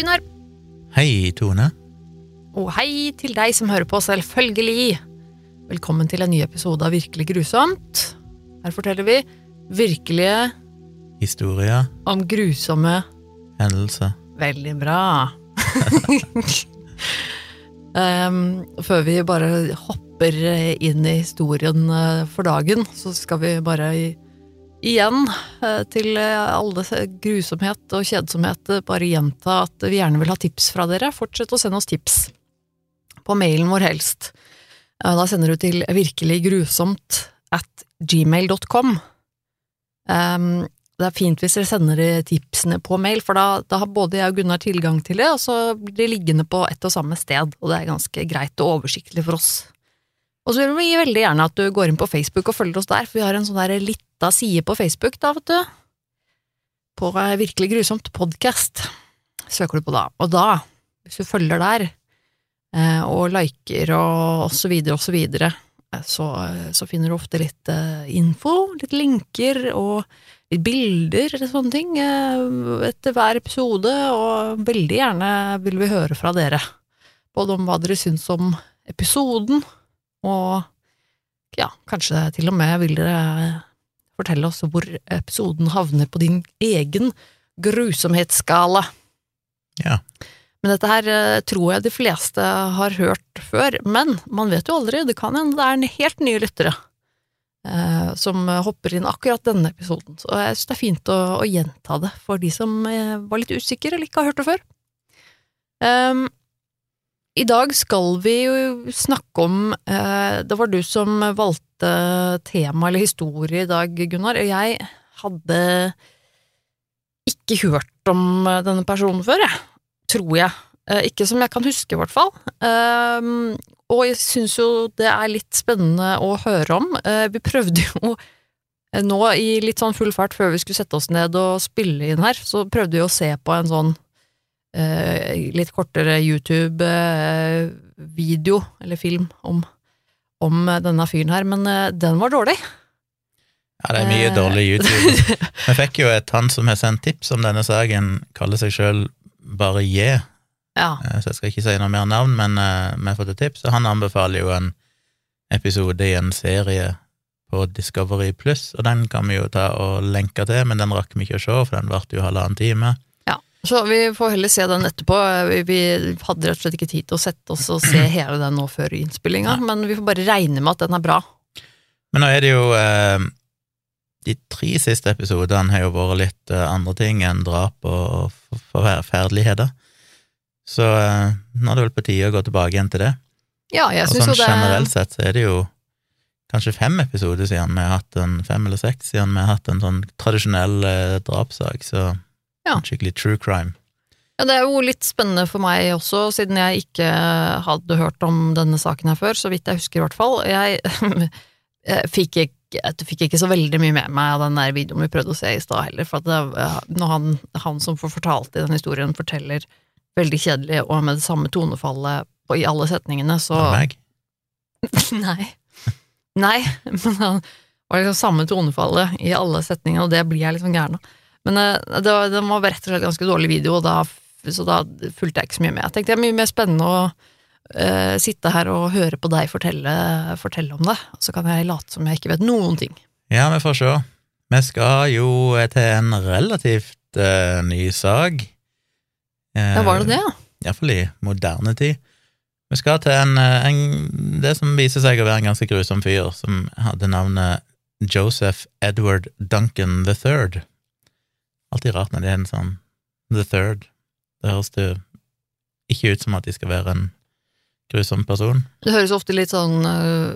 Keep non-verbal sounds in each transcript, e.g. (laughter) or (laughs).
Gunnar. Hei, Tone. Og hei til deg som hører på, selvfølgelig. Velkommen til en ny episode av Virkelig grusomt. Her forteller vi virkelige Historier. om grusomme Hendelser. Veldig bra. um, (laughs) før vi bare hopper inn i historien eh, for dagen, så skal vi bare igjen eh, til alle grusomhet og kjedsomhet eh, bare gjenta at vi gjerne vil ha tips fra dere. Fortsett å sende oss tips. På mailen vår helst. Eh, Da sender du til virkeliggrusomt at gmail.com. Um, det er fint hvis dere sender tipsene på mail, for da, da har både jeg og Gunnar tilgang til det, og så blir de liggende på ett og samme sted, og det er ganske greit og oversiktlig for oss. Og så vil vi veldig gjerne at du går inn på Facebook og følger oss der, for vi har en sånn der lita side på Facebook, da, vet du. På eh, Virkelig grusomt podcast, søker du på da. Og da, hvis du følger der, eh, og liker og, så videre og så videre, eh, så, så finner du ofte litt info, litt linker og litt bilder eller sånne ting etter hver episode, og veldig gjerne vil vi høre fra dere. Både om hva dere syns om episoden, og ja, kanskje til og med vil dere fortelle oss hvor episoden havner på din egen grusomhetsskala. Ja. Men dette her eh, tror jeg de fleste har hørt før, men man vet jo aldri, det kan hende det er en helt nye lyttere eh, som hopper inn akkurat denne episoden. Så jeg synes det er fint å, å gjenta det for de som eh, var litt usikre eller ikke har hørt det før. Ehm, I dag skal vi jo snakke om eh, Det var du som valgte tema eller historie i dag, Gunnar, og jeg hadde ikke hørt om eh, denne personen før, jeg. Tror jeg. Eh, ikke som jeg kan huske, i hvert fall. Ehm, og jeg syns jo det er litt spennende å høre om. Vi prøvde jo nå i litt sånn full fart før vi skulle sette oss ned og spille inn her, så prøvde vi å se på en sånn litt kortere YouTube-video, eller film, om, om denne fyren her, men eh, den var dårlig. Ja, det er mye Eh. dårlig YouTube. (laughs) Vi fikk jo et han som har sendt tips om denne saken, kaller seg sjøl bare J, Ja. eh, så jeg skal ikke si noe mer navn, men eh, vi har fått et tips, og han anbefaler jo en episode i en serie på Discovery Pluss, og den kan vi jo ta og lenke til, men den rakk vi ikke å se, for den varte jo halvannen time. Så vi får heller se den etterpå. Vi, vi hadde rett og slett ikke tid til å sette oss og se hele den nå før innspillinga, men vi får bare regne med at den er bra. Men nå er det jo eh, De tre siste episodene har jo vært litt eh, andre ting enn drap og forferdeligheter. Så eh, nå er det vel på tide å gå tilbake igjen til det. Ja, jeg og synes sånn jo det generelt sett så er det jo kanskje fem episoder siden vi har hatt en fem eller seks siden vi har hatt en sånn tradisjonell eh, drapssak, så Ja. skikkelig true crime. Ja, det er jo litt spennende for meg også, siden jeg ikke hadde hørt om denne saken her før, så vidt jeg husker i hvert fall. Jeg, (laughs) jeg fikk, ikke, fikk ikke så veldig mye med meg av den der videoen vi prøvde å se i stad heller, for når han, han som får fortalt i den historien, forteller veldig kjedelig og med det samme tonefallet på, i alle setningene, så meg? (laughs) Nei. Nei, (laughs) men han var liksom samme tonefallet i alle setningene, og det blir jeg liksom gæren av. Men eh, det var, rett og slett ganske dårlig video, og da, så da fulgte jeg ikke så mye med. Jeg tenkte det er mye mer spennende å uh, sitte her og høre på deg fortelle, fortelle om det, og så kan jeg late som jeg ikke vet noen ting. Ja, vi får se. Vi skal jo til en relativt uh, ny sak. Uh, Ja, var det det, ja? Iallfall i moderne tid. Vi skal til en, en Det som viser seg å være en ganske grusom fyr, som hadde navnet Joseph Edward Duncan the Third. Alltid rart når det er en sånn The Third. Det høres det ikke ut som at de skal være en grusom person. Det høres ofte litt sånn uh...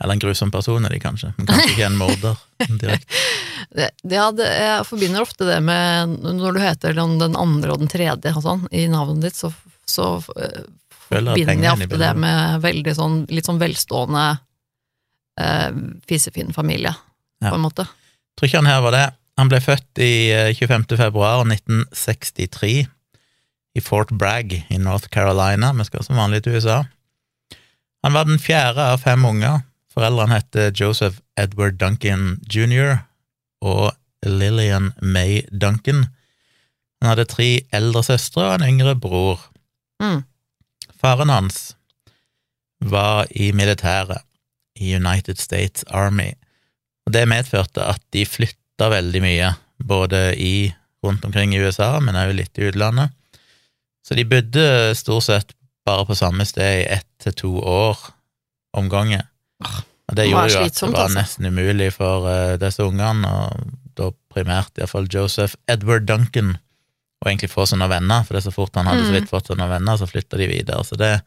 Eller en grusom person er de kanskje, men kanskje ikke en morder (laughs) direkte. ja, det, Jeg forbinder ofte det med Når du heter den, den andre og den tredje og sånn, i navnet ditt, så, så uh, forbinder jeg ofte det med veldig sånn, litt sånn velstående uh, fisefin familie, Ja. på en måte. Tror ikke han her var det. Han ble født i eh, 25. februar 1963 i Fort Bragg i North Carolina. Vi skal som vanlig til USA. Han var den fjerde av fem unger. Foreldrene het Joseph Edward Duncan jr. og Lillian May Duncan. Han hadde tre eldre søstre og en yngre bror. Mm. Faren hans var i militæret, i United States Army, og det medførte at de flytta veldig mye, både i rundt omkring i USA, men også litt i utlandet. Så de bodde stort sett bare på samme sted i ett til to år om gangen. Og det det gjorde jo at det var altså. nesten umulig for uh, disse ungene, og da primært iallfall Joseph Edward Duncan, å egentlig få sånne venner, for det er så fort han hadde så Mm. vidt fått sånne venner, så flytta de videre. Så det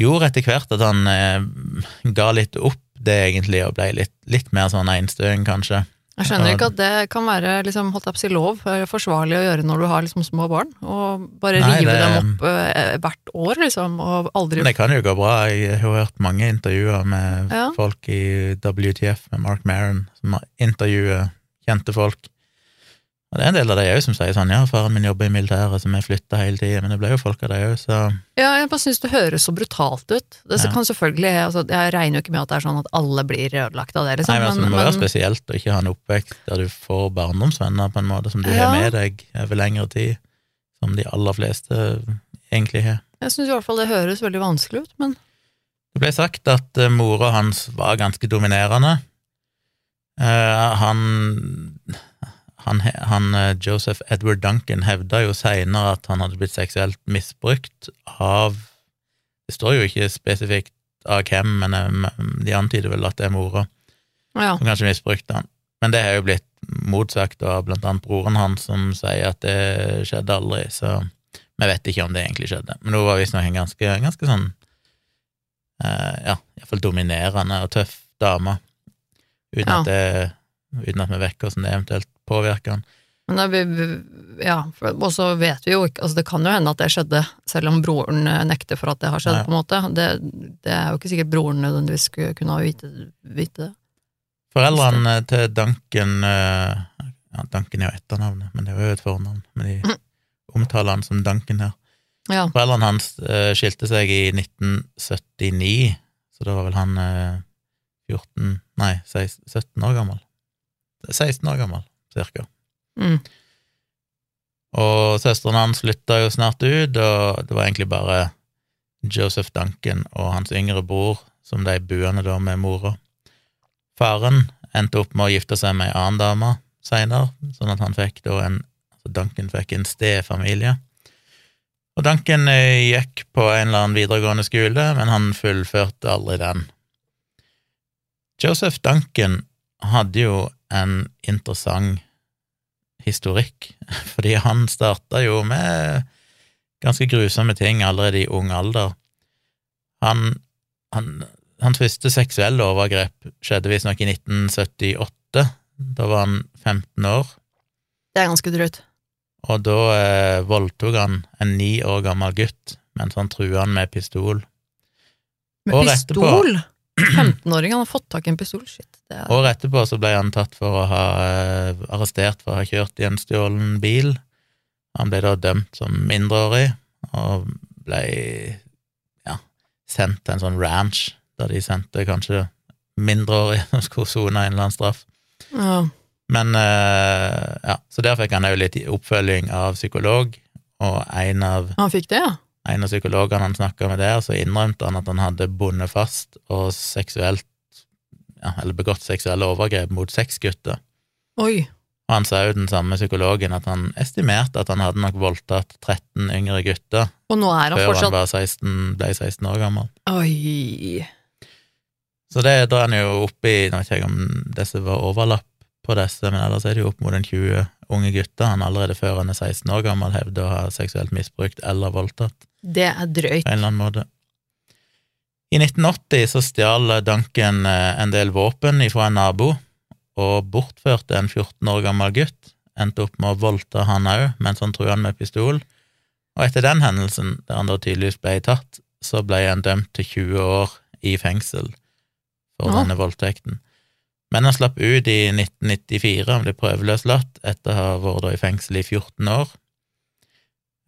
gjorde etter hvert at han uh, ga litt opp det egentlig, og ble litt, litt mer sånn einstøing, kanskje. Jeg skjønner ikke at det kan være liksom, holdt opp si lov, forsvarlig å gjøre når du har liksom små barn, og bare Nei, rive det- dem opp eh, hvert år, liksom, og aldri Men det kan jo gå bra. Jeg har hørt mange intervjuer med Ja. folk i WTF, med Mark Maron, som har intervjuet kjente folk. Og det er en del av de òg som sier sånn ja, faren min jobber i militæret, så vi flytter hele tida, men det ble jo folk av de òg, så Ja, jeg bare synes det høres så brutalt ut. Det Ja. kan selvfølgelig, altså, Jeg regner jo ikke med at det er sånn at alle blir ødelagt av det, liksom. Nei, men altså, Det må men- være spesielt å ikke ha en oppvekst der du får barndomsvenner på en måte som du Ja. har med deg over lengre tid, som de aller fleste egentlig har. Jeg syns i hvert fall det høres veldig vanskelig ut, men Det ble sagt at uh, mora hans var ganske dominerende. Uh, han, han, han eh, Joseph Edward Duncan hevda jo seinere at han hadde blitt seksuelt misbrukt av Det står jo ikke spesifikt av hvem, men eh, de antyder vel at det er mora ja. som kanskje misbrukte han. Men det har jo blitt motsagt av blant annet broren hans, som sier at det skjedde aldri, så vi vet ikke om det egentlig skjedde. Men hun var visstnok en ganske, ganske sånn eh, ja, iallfall dominerende og tøff dame, uten Ja. at det uten at vi vet hvordan det eventuelt påvirker han. Men ja, og så vet vi jo ikke altså Det kan jo hende at det skjedde, selv om broren eh, nekter for at det har skjedd, Nei. på en måte. Det, det er jo ikke sikkert broren nødvendigvis skulle kunne ha vite, vite det. Foreldrene til Duncan eh, ja, Duncan er jo etternavnet, men det er jo et fornavn, men de Mhm. omtaler han som Duncan her. Ja. Foreldrene hans eh, skilte seg i 1979, så da var vel han eh, 14 Nei, 16, 17 år gammel. 16 år gammel, cirka. Mm. Og søsteren hans flytta jo snart ut, og det var egentlig bare Joseph Duncan og hans yngre bror som de buende da med mora. Faren endte opp med å gifte seg med ei annen dame seinere, sånn at han fikk da en altså Duncan fikk en stefamilie. Og Duncan eh, gikk på en eller annen videregående skole, men han fullførte aldri den. Joseph Duncan hadde jo en interessant historikk, (laughs) fordi han starta jo med ganske grusomme ting allerede i ung alder. Han, han, hans første seksuelle overgrep skjedde visstnok i 1978. Da var han 15 år. Det er ganske drøyt. Og da eh, voldtok han en ni år gammel gutt mens han trua han med pistol. Med pistol? etterpå-! 15-åring, han har fått tak i en pistol, shit. Er, Året etterpå så ble han tatt for å ha eh, arrestert for å ha kjørt i en stjålen bil. Han ble da dømt som mindreårig, og ble ja, sendt til en sånn ranch, der de sendte kanskje mindreårige (laughs) som skulle sone en eller annen straff. ja. Men eh, ja, så der fikk han òg litt oppfølging av psykolog, og en av Han fikk det, ja? En av psykologene han snakka med der, så innrømte han at han hadde bundet fast og seksuelt ja, eller begått seksuelle overgrep mot seks gutter. Oi. Og han sa jo den samme psykologen at han estimerte at han hadde nok voldtatt 13 yngre gutter Og nå er han før fortsatt han 16, ble 16 år gammel. Oi. Så det drar han jo opp i Nå vet ikke om disse var overlapp på disse, men ellers er det jo opp mot en 20 unge gutter han allerede før han er 16 år gammel hevder å ha seksuelt misbrukt eller voldtatt. Det er drøyt. på en eller annen måte. I 1980 så stjal Duncan eh, en del våpen ifra en nabo, og bortførte en 14 år gammel gutt. Endte opp med å voldta han òg, mens han trua han med pistol. Og etter den hendelsen, der han da tydeligvis ble tatt, så ble han dømt til 20 år i fengsel for Ja. denne voldtekten. Men han slapp ut i 1994, han ble prøveløslatt etter å ha vært i fengsel i 14 år.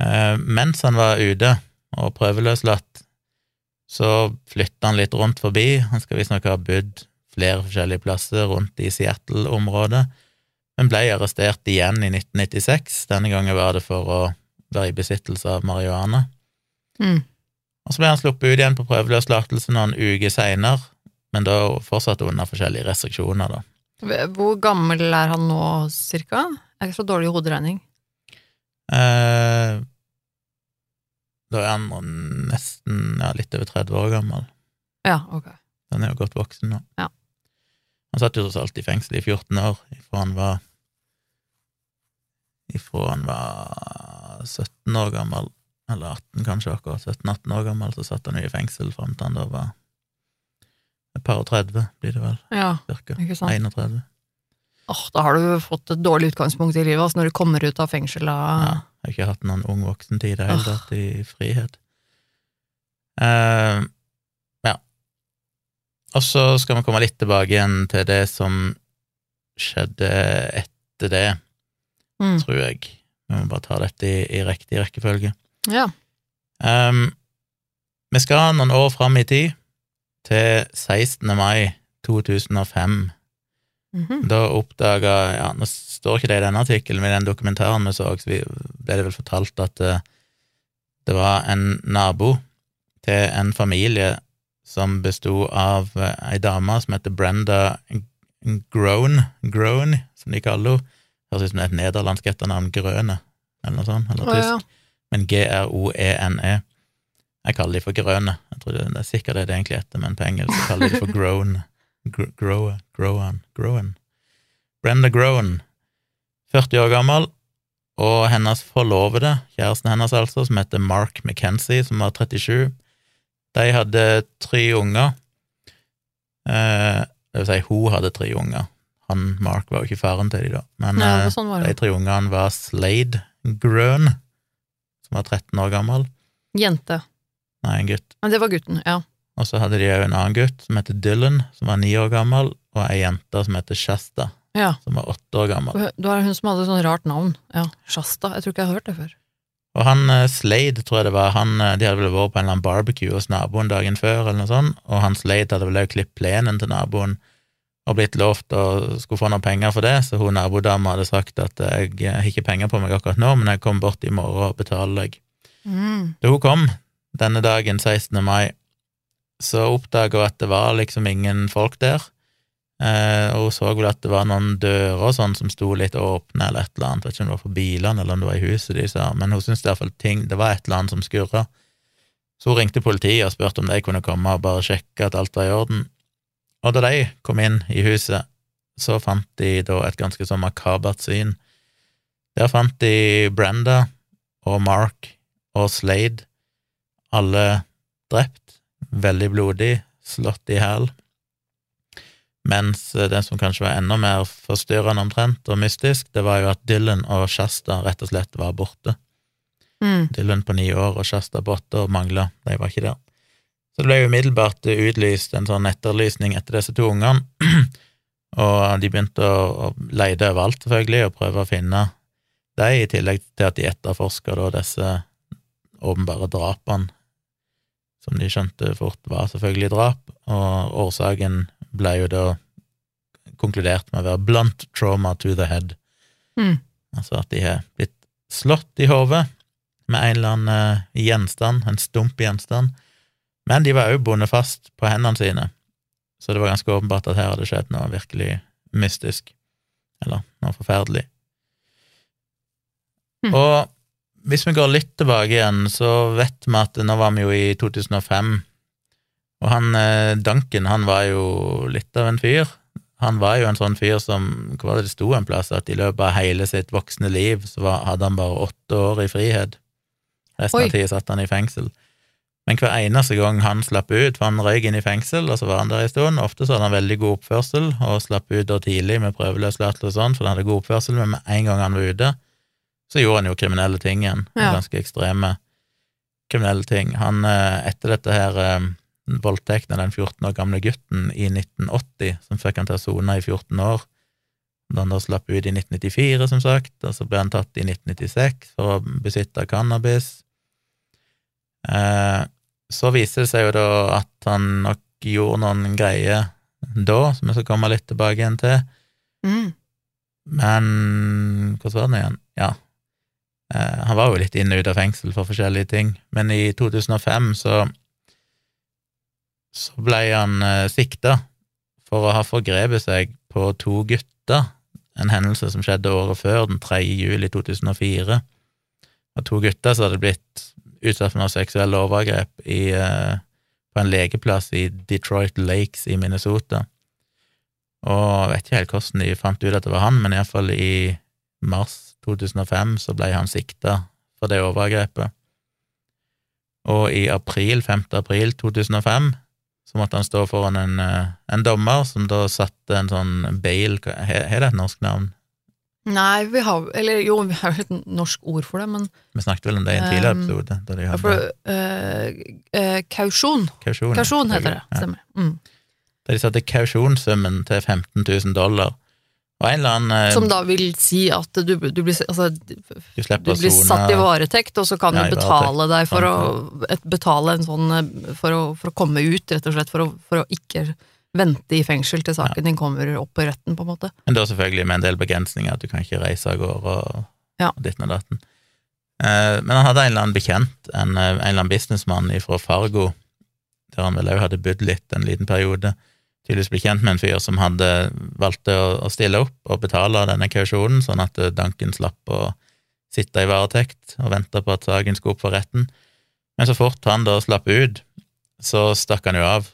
Eh, mens han var ute og prøveløslatt, så flytta han litt rundt forbi. Han skal visstnok ha bodd flere forskjellige plasser rundt i Seattle-området. men ble arrestert igjen i 1996. Denne gangen var det for å være i besittelse av marihuana. Mm. Og så ble han sluppet ut igjen på prøveløslatelse noen uker seinere, men da fortsatt under forskjellige restriksjoner, da. Hvor gammel er han nå, cirka? Jeg er ikke så dårlig i hoderegning. Eh, da er han nesten ja, litt over 30 år gammel. Ja, ok. Han er jo godt voksen nå. Ja. Han satt jo tross alt i fengsel i 14 år, ifra han var Ifra han var 17 år gammel, eller 18 kanskje akkurat, 17-18 år gammel, så satt han jo i fengsel fram til han da var et par og 30, blir det vel, Ja, cirka. ikke sant. 31. Åh, da har du fått et dårlig utgangspunkt i livet, altså når du kommer ut av fengselet. Ja, jeg har ikke hatt noen ung voksentid i det hele tatt, i frihet. Uh, ja. Og så skal vi komme litt tilbake igjen til det som skjedde etter det, Mm. tror jeg. Vi må bare ta dette i, i riktig rekkefølge. Ja. Um, vi skal noen år fram i tid, til 16. mai 2005. Mhm. Da oppdaga ja, Nå står ikke det i denne artikkelen, men i den dokumentaren vi så, så ble det vel fortalt at eh, det var en nabo til en familie som besto av eh, ei dame som heter Brenda Groan, Groan som de kaller henne. Høres ut som det er et nederlandsk etternavn, Grøne, eller noe sånt, eller tysk. ja. Men G-R-O-E-N-E. Jeg kaller de for Grøne. Jeg tror det, det er sikkert det det egentlig heter, men på engelsk kaller de det for grown. Gr grow, growan, growan. Brenda Growan, 40 år gammel, og hennes forlovede, kjæresten hennes altså, som heter Mark McKenzie, som var 37, de hadde tre unger. Eh, det vil si, hun hadde tre unger. Han, Mark, var jo ikke faren til de da, men Ja, eh, sånn de tre ungene var Slade Grøn, som var 13 år gammel. Jente. Nei, en gutt. Men det var gutten, ja. Og så hadde de òg en annen gutt som heter Dylan, som var ni år gammel, og ei jente som heter Shasta, Ja. som var åtte år gammel. Det var hun som hadde sånn rart navn. Ja, Shasta. Jeg tror ikke jeg har hørt det før. Og han eh, Slade, tror jeg det var, han, eh, de hadde vel vært på en eller annen barbecue hos naboen dagen før, eller noe sånt, og han Slade hadde vel òg klippet plenen til naboen og blitt lovt å skulle få noen penger for det, så hun nabodama hadde sagt at eh, jeg har ikke penger på meg akkurat nå, men jeg kommer bort i morgen og betaler deg. Mm. Da hun kom denne dagen, 16. mai, så oppdaga hun at det var liksom ingen folk der, eh, og hun så vel at det var noen dører og sånn som sto litt åpne, eller et eller annet, vet ikke om det var for bilene eller om det var i huset de sa, men hun syntes iallfall ting, det var et eller annet som skurra. Så hun ringte politiet og spurte om de kunne komme og bare sjekke at alt var i orden. Og da de kom inn i huset, så fant de da et ganske sånn makabert syn. Der fant de Brenda og Mark og Slade, alle drept, veldig blodig, slått i hæl. Mens eh, det som kanskje var enda mer forstyrrende omtrent og mystisk, det var jo at Dylan og Shasta rett og slett var borte. Mm. Dylan på ni år og Shasta på åtte år mangla, de var ikke der. Så det ble umiddelbart utlyst en sånn etterlysning etter disse to ungene, (clears throat) og de begynte å, å leide overalt, selvfølgelig, og prøve å finne dem, i tillegg til at de etterforska disse åpenbare drapene, som de skjønte fort var selvfølgelig drap, og årsaken ble jo da konkludert med å være blunt trauma to the head, Mm. altså at de har blitt slått i hodet med en eller annen eh, gjenstand, en stump gjenstand, men de var òg bundet fast på hendene sine, så det var ganske åpenbart at her hadde skjedd noe virkelig mystisk, eller noe forferdelig. Mm. Og hvis vi går litt tilbake igjen, så vet vi at nå var vi jo i 2005, og han eh, Duncan, han var jo litt av en fyr. Han var jo en sånn fyr som Hva var det det sto en plass? At i løpet av hele sitt voksne liv så var, hadde han bare åtte år i frihet. Resten Oi. av tida satt han i fengsel. Men hver eneste gang han slapp ut, for han røyk inn i fengsel, og så var han der en stund, ofte så hadde han veldig god oppførsel, og slapp ut da tidlig med prøveløslatelse og sånn, for han hadde god oppførsel, men med en gang han var ute, så gjorde han jo kriminelle ting igjen, Ja. ganske ekstreme kriminelle ting. Han, eh, etter dette her eh, voldtekten av den 14 år gamle gutten i 1980, som fikk han til å sone i 14 år, da han da slapp ut i 1994, som sagt, og så ble han tatt i 1996 for å besitte cannabis. Eh, så viser det seg jo da at han nok gjorde noen greier da, som jeg skal komme litt tilbake igjen til. Mm. Men hvordan var det igjen? Ja. Eh, han var jo litt inn og ut av fengsel for forskjellige ting, men i 2005 så så ble han eh, sikta for å ha forgrepet seg på to gutter, en hendelse som skjedde året før, den 3. juli 2004. Og to gutter som hadde blitt utsatt for noen seksuelle overgrep i, eh, på en legeplass i Detroit Lakes i Minnesota. Og jeg vet ikke helt hvordan de fant ut at det var han, men iallfall i mars 2005 så ble han sikta for det overgrepet. Og i april, 5. april 2005, så måtte han stå foran en, eh, en dommer som da satte en sånn bail Har det et norsk navn? Nei, vi har Eller jo, vi har jo et norsk ord for det, men Vi snakket vel om det i en tidligere Um, episode. Da de hadde for, uh, uh, Kausjon. kausjon. Kausjon heter det. Ja. Stemmer. Mm. Da de satte kausjonssummen til 15 000 dollar. Og en eller annen eh, Som da vil si at du, du blir, altså, Du du blir satt i varetekt, og så kan Ja, du betale deg for å, et, betale en sånn eh, for å, for å komme ut, rett og slett, for å, for å ikke vente i fengsel til saken din kommer opp i retten, på en måte. Men da selvfølgelig med en del begrensninger, at du kan ikke reise av gårde og Ja. og ditten og datten. Eh, men han hadde en eller annen bekjent, en, eh, en eller annen businessmann fra Fargo, der han vel òg hadde bodd litt en liten periode. Tydeligvis ble kjent med en fyr som hadde valgt å, stille opp og betale denne kausjonen, sånn at eh, Duncan slapp å sitte i varetekt og vente på at saken skulle opp for retten. Men så fort han da slapp ut, så stakk han jo av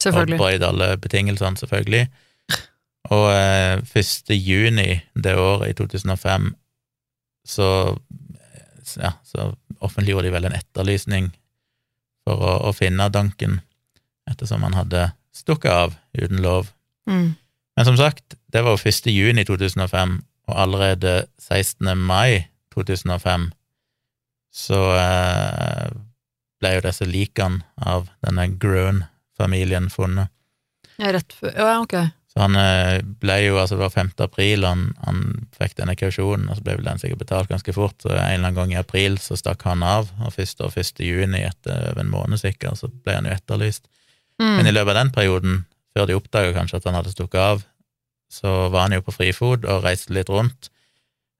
Selvfølgelig. og brøt alle betingelsene, selvfølgelig. Og eh, 1. juni det året, i 2005, så ja, så offentliggjorde de vel en etterlysning for å, å finne Duncan, ettersom han hadde stukket av uten lov. Mm. Men som sagt, det var jo 1. juni 2005, og allerede 16. mai 2005 så eh, ble jo disse likene av denne Groen-familien funnet. Ja, rett før Ja, ok. Så han eh, ble jo, altså det var 5. april han, han fikk denne kausjonen, og så ble vel den sikkert betalt ganske fort, så en eller annen gang i april så stakk han av, og 1. og 1. juni etter over en måned sikkert, så ble han jo etterlyst. Men i Mm. løpet av den perioden, før de oppdaga kanskje at han hadde stukket av, så var han jo på frifot og reiste litt rundt.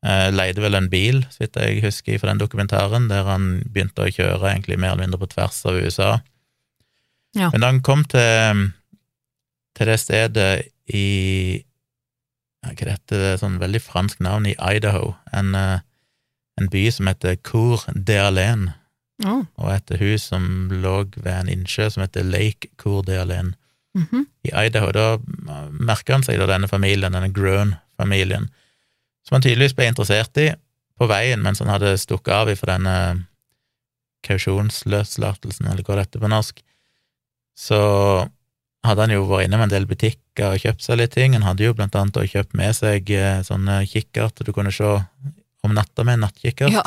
Eh, leide vel en bil, så vidt jeg husker fra den dokumentaren, der han begynte å kjøre egentlig mer eller mindre på tvers av USA. Ja. Men da han kom til, til det stedet i Hva heter det, er sånn veldig fransk navn, i Idaho, en, eh, en by som heter Cour d'Alene Oh. og et hus som lå ved en innsjø som heter Lake Cour mm -hmm. i Idaho. Da merka han seg da denne familien, denne Groen-familien, som han tydeligvis ble interessert i på veien mens han hadde stukket av ifra denne kausjonsløslatelsen, eller hva det heter på norsk. Så hadde han jo vært inne med en del butikker og kjøpt seg litt ting. Han hadde jo blant annet kjøpt med seg eh, sånne kikkerter du kunne se om natta med en nattkikkert. Ja.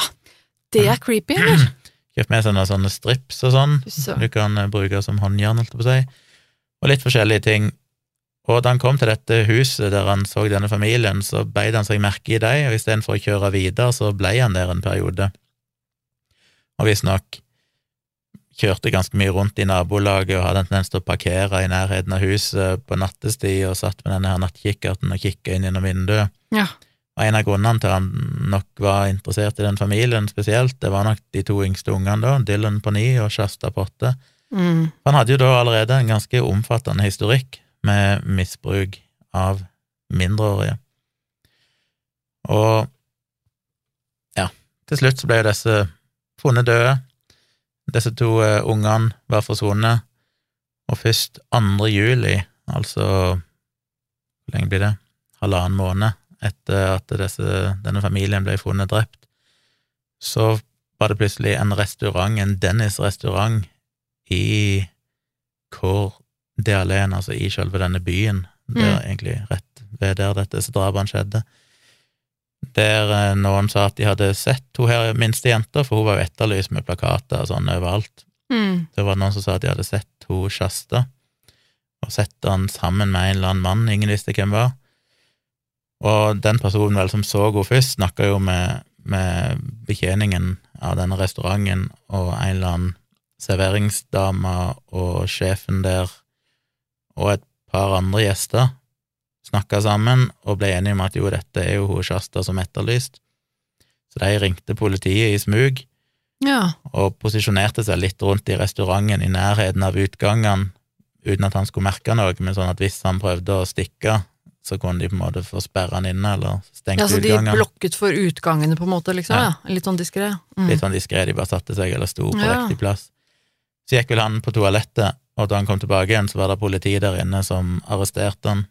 Det er creepy, eller? (clears throat) Kjøpt med seg noen sånne strips og sånn. Fy. Du kan eh, bruke som håndjern, holdt jeg på å si, og litt forskjellige ting. Og da han kom til dette huset der han så denne familien, så beit han seg merke i dem, og istedenfor å kjøre videre, så ble han der en periode. Og visstnok kjørte ganske mye rundt i nabolaget og hadde en tendens til å parkere i nærheten av huset på nattestid og satt med denne her nattkikkerten og kikka inn gjennom vinduet. Ja. Og en av grunnene til han nok var interessert i den familien spesielt, det var nok de to yngste ungene da, Dylan på ni og Shasta på åtte. Mm. Han hadde jo da allerede en ganske omfattende historikk med misbruk av mindreårige. Og ja, til slutt så ble jo disse funnet døde. Disse to eh, ungene var forsvunnet, og først 2. juli, altså hvor lenge blir det? Halvannen måned etter at disse, denne familien ble funnet drept, så var det plutselig en restaurant, en Dennis-restaurant, i Cour d'Alene, altså i selve denne byen, der Mm. egentlig rett ved der dette drapene skjedde. Der eh, noen sa at de hadde sett to her minste jenter, for hun var jo etterlyst med plakater og sånn overalt. Mm. Det var noen som sa at de hadde sett hun Shasta, og sett han sammen med en eller annen mann ingen visste hvem var. Og den personen vel som så henne først, snakka jo med, med betjeningen av denne restauranten og en eller annen serveringsdame og sjefen der og et par andre gjester, snakka sammen og ble enige om at jo, dette er jo hun Shasta som etterlyst. Så de ringte politiet i smug Ja. og posisjonerte seg litt rundt i restauranten i nærheten av utgangene, uten at han skulle merke noe, men sånn at hvis han prøvde å stikke, så kunne de på en måte få sperre han inne, eller stengt ja, så de utgangene. blokket for utgangene, på en måte, liksom? Ja. Ja. Litt sånn diskré? Mm. Litt sånn diskré, de bare satte seg eller sto på Ja. riktig plass. Så gikk vel han på toalettet, og da han kom tilbake igjen, så var det politi der inne som arresterte han.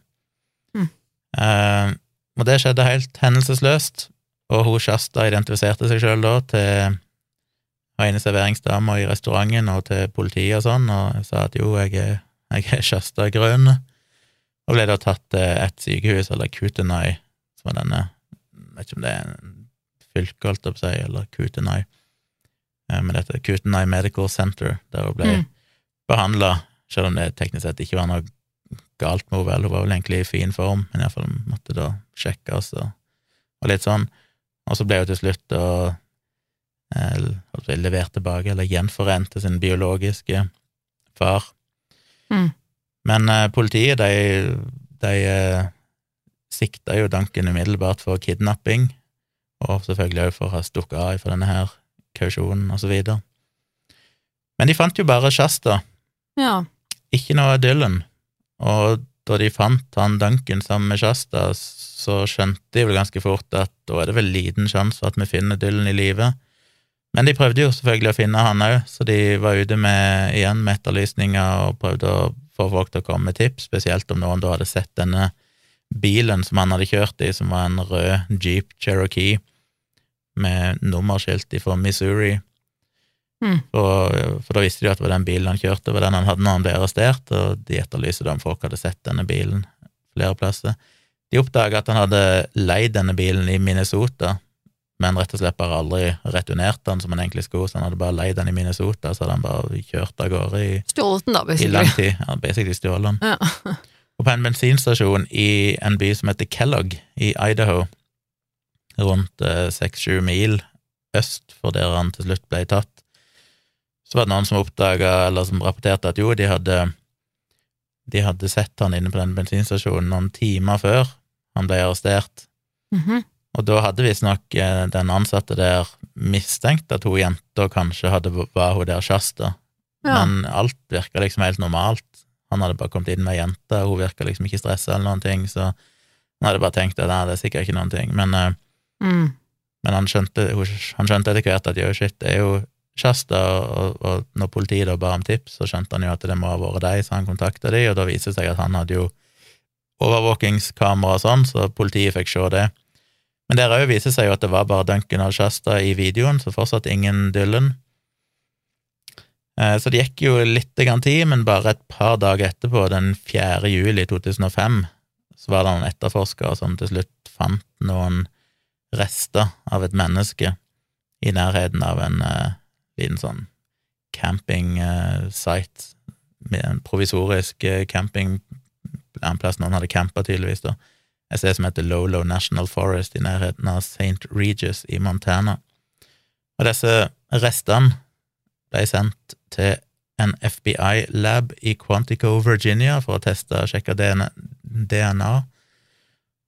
Mm. Eh, og det skjedde helt hendelsesløst, og hun Shasta identifiserte seg sjøl da til ene serveringsdama i restauranten og til politiet og sånn, og sa at jo, jeg er, jeg er Shasta Grøn, og ble da tatt til et sykehus, eller Kutenai, som er denne, jeg vet ikke om det er en fylke, holdt jeg på å si, eller Kutenai, eh, men dette Kutenai Medical Center, der hun ble Mm. behandla, selv om det teknisk sett ikke var noe galt med henne, hun var vel egentlig i fin form, men iallfall måtte da sjekkes og, og litt sånn. Og så ble hun til slutt da eh, levert tilbake, eller gjenforent til sin biologiske far. Mm. Men eh, politiet, de, de eh, sikta jo Duncan umiddelbart for kidnapping, og selvfølgelig også for å ha stukket av for denne her kausjonen, og så videre. Men de fant jo bare Shasta, Ja. ikke noe Dylan, og da de fant han Duncan sammen med Shasta, så skjønte de vel ganske fort at da er det vel liten sjanse for at vi finner Dylan i live. Men de prøvde jo selvfølgelig å finne han òg, så de var ute med, igjen med etterlysninger og prøvde å få folk til å komme med tips, spesielt om noen da hadde sett denne bilen som han hadde kjørt i, som var en rød Jeep Cherokee med nummerskilt fra Missouri. Mm. Og, for da visste de at det var den bilen han kjørte, det var den han hadde når han ble arrestert, og de etterlyste da om folk hadde sett denne bilen flere plasser. De oppdaga at han hadde leid denne bilen i Minnesota, men rett og slett bare aldri returnert den som han egentlig skulle, så han hadde bare leid den i Minnesota, så hadde han bare kjørt av gårde i, Stjålet den, da, i lang tid. Ja, basically stjålet den. Ja. Og på en bensinstasjon i en by som heter Kellogg i Idaho, rundt seks-sju mil øst for der han til slutt ble tatt, så var det noen som oppdaga, eller som rapporterte at jo, de hadde de hadde sett han inne på den bensinstasjonen noen timer før han ble arrestert, Mhm. Og da hadde visstnok eh, den ansatte der mistenkt at hun jenta kanskje hadde, var hun der Shasta, ja. men alt virka liksom helt normalt. Han hadde bare kommet inn med ei jente, hun virka liksom ikke stressa eller noen ting, så han hadde bare tenkt at nei, det er sikkert ikke noen ting. Men, eh, Mm. men han skjønte han skjønte etter hvert at jo, shit, det er jo Shasta, og, og når politiet da ba om tips, så skjønte han jo at det må ha vært deg, så han kontakta de, og da viste det seg at han hadde jo overvåkingskamera og sånn, så politiet fikk se det. Men der òg viser seg jo at det var bare Duncan og Shasta i videoen, så fortsatt ingen Dylan. Eh, Så det gikk jo litt tid, men bare et par dager etterpå, den 4. juli 2005, så var det noen etterforskere som til slutt fant noen rester av et menneske i nærheten av en uh, liten sånn camping-site, med en provisorisk uh, camping en plass noen hadde campa, tydeligvis, da. Et ser som heter Lolo National Forest i nærheten av St. Regis i Montana. Og disse restene ble sendt til en FBI-lab i Quantico, Virginia, for å teste og sjekke DNA,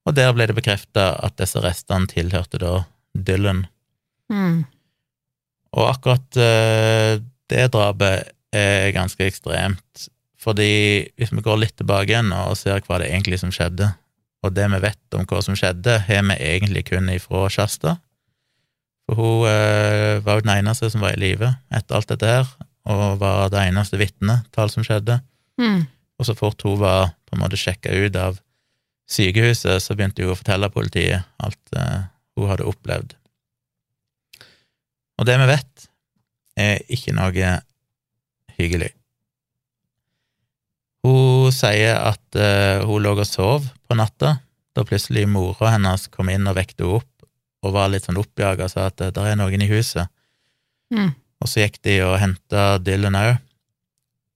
og der ble det bekrefta at disse restene tilhørte da Dylan. Mm. Og akkurat eh, det drapet er ganske ekstremt, fordi hvis vi går litt tilbake igjen og ser hva det egentlig som skjedde, og det vi vet om hva som skjedde, har vi egentlig kun ifra Shasta. For hun eh, var jo den eneste som var i live etter alt dette her, og var det eneste vitnet til alt som skjedde. Mm. Og så fort hun var på en måte sjekka ut av sykehuset, så begynte hun å fortelle politiet alt eh, hun hadde opplevd. Og det vi vet, er ikke noe hyggelig. Hun sier at uh, hun lå og sov på natta, da plutselig mora hennes kom inn og vekte henne opp, og var litt sånn oppjaga og sa at det er noen i huset. Mm. Og så gikk de og henta Dylan òg,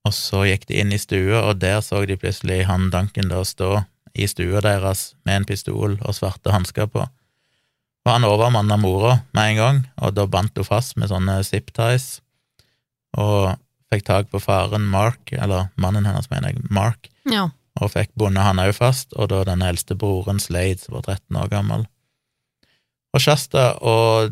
og så gikk de inn i stua, og der så de plutselig han Duncan da stå i stua deres med en pistol og svarte hansker på. Og han overmanna mora med en gang, og da bandt hun fast med sånne zip-ties, og fikk tak på faren Mark, eller mannen hennes, mener jeg, Mark, Ja. og fikk bundet han òg fast, og da den eldste broren Slade, som var 13 år gammel. Og Shasta og,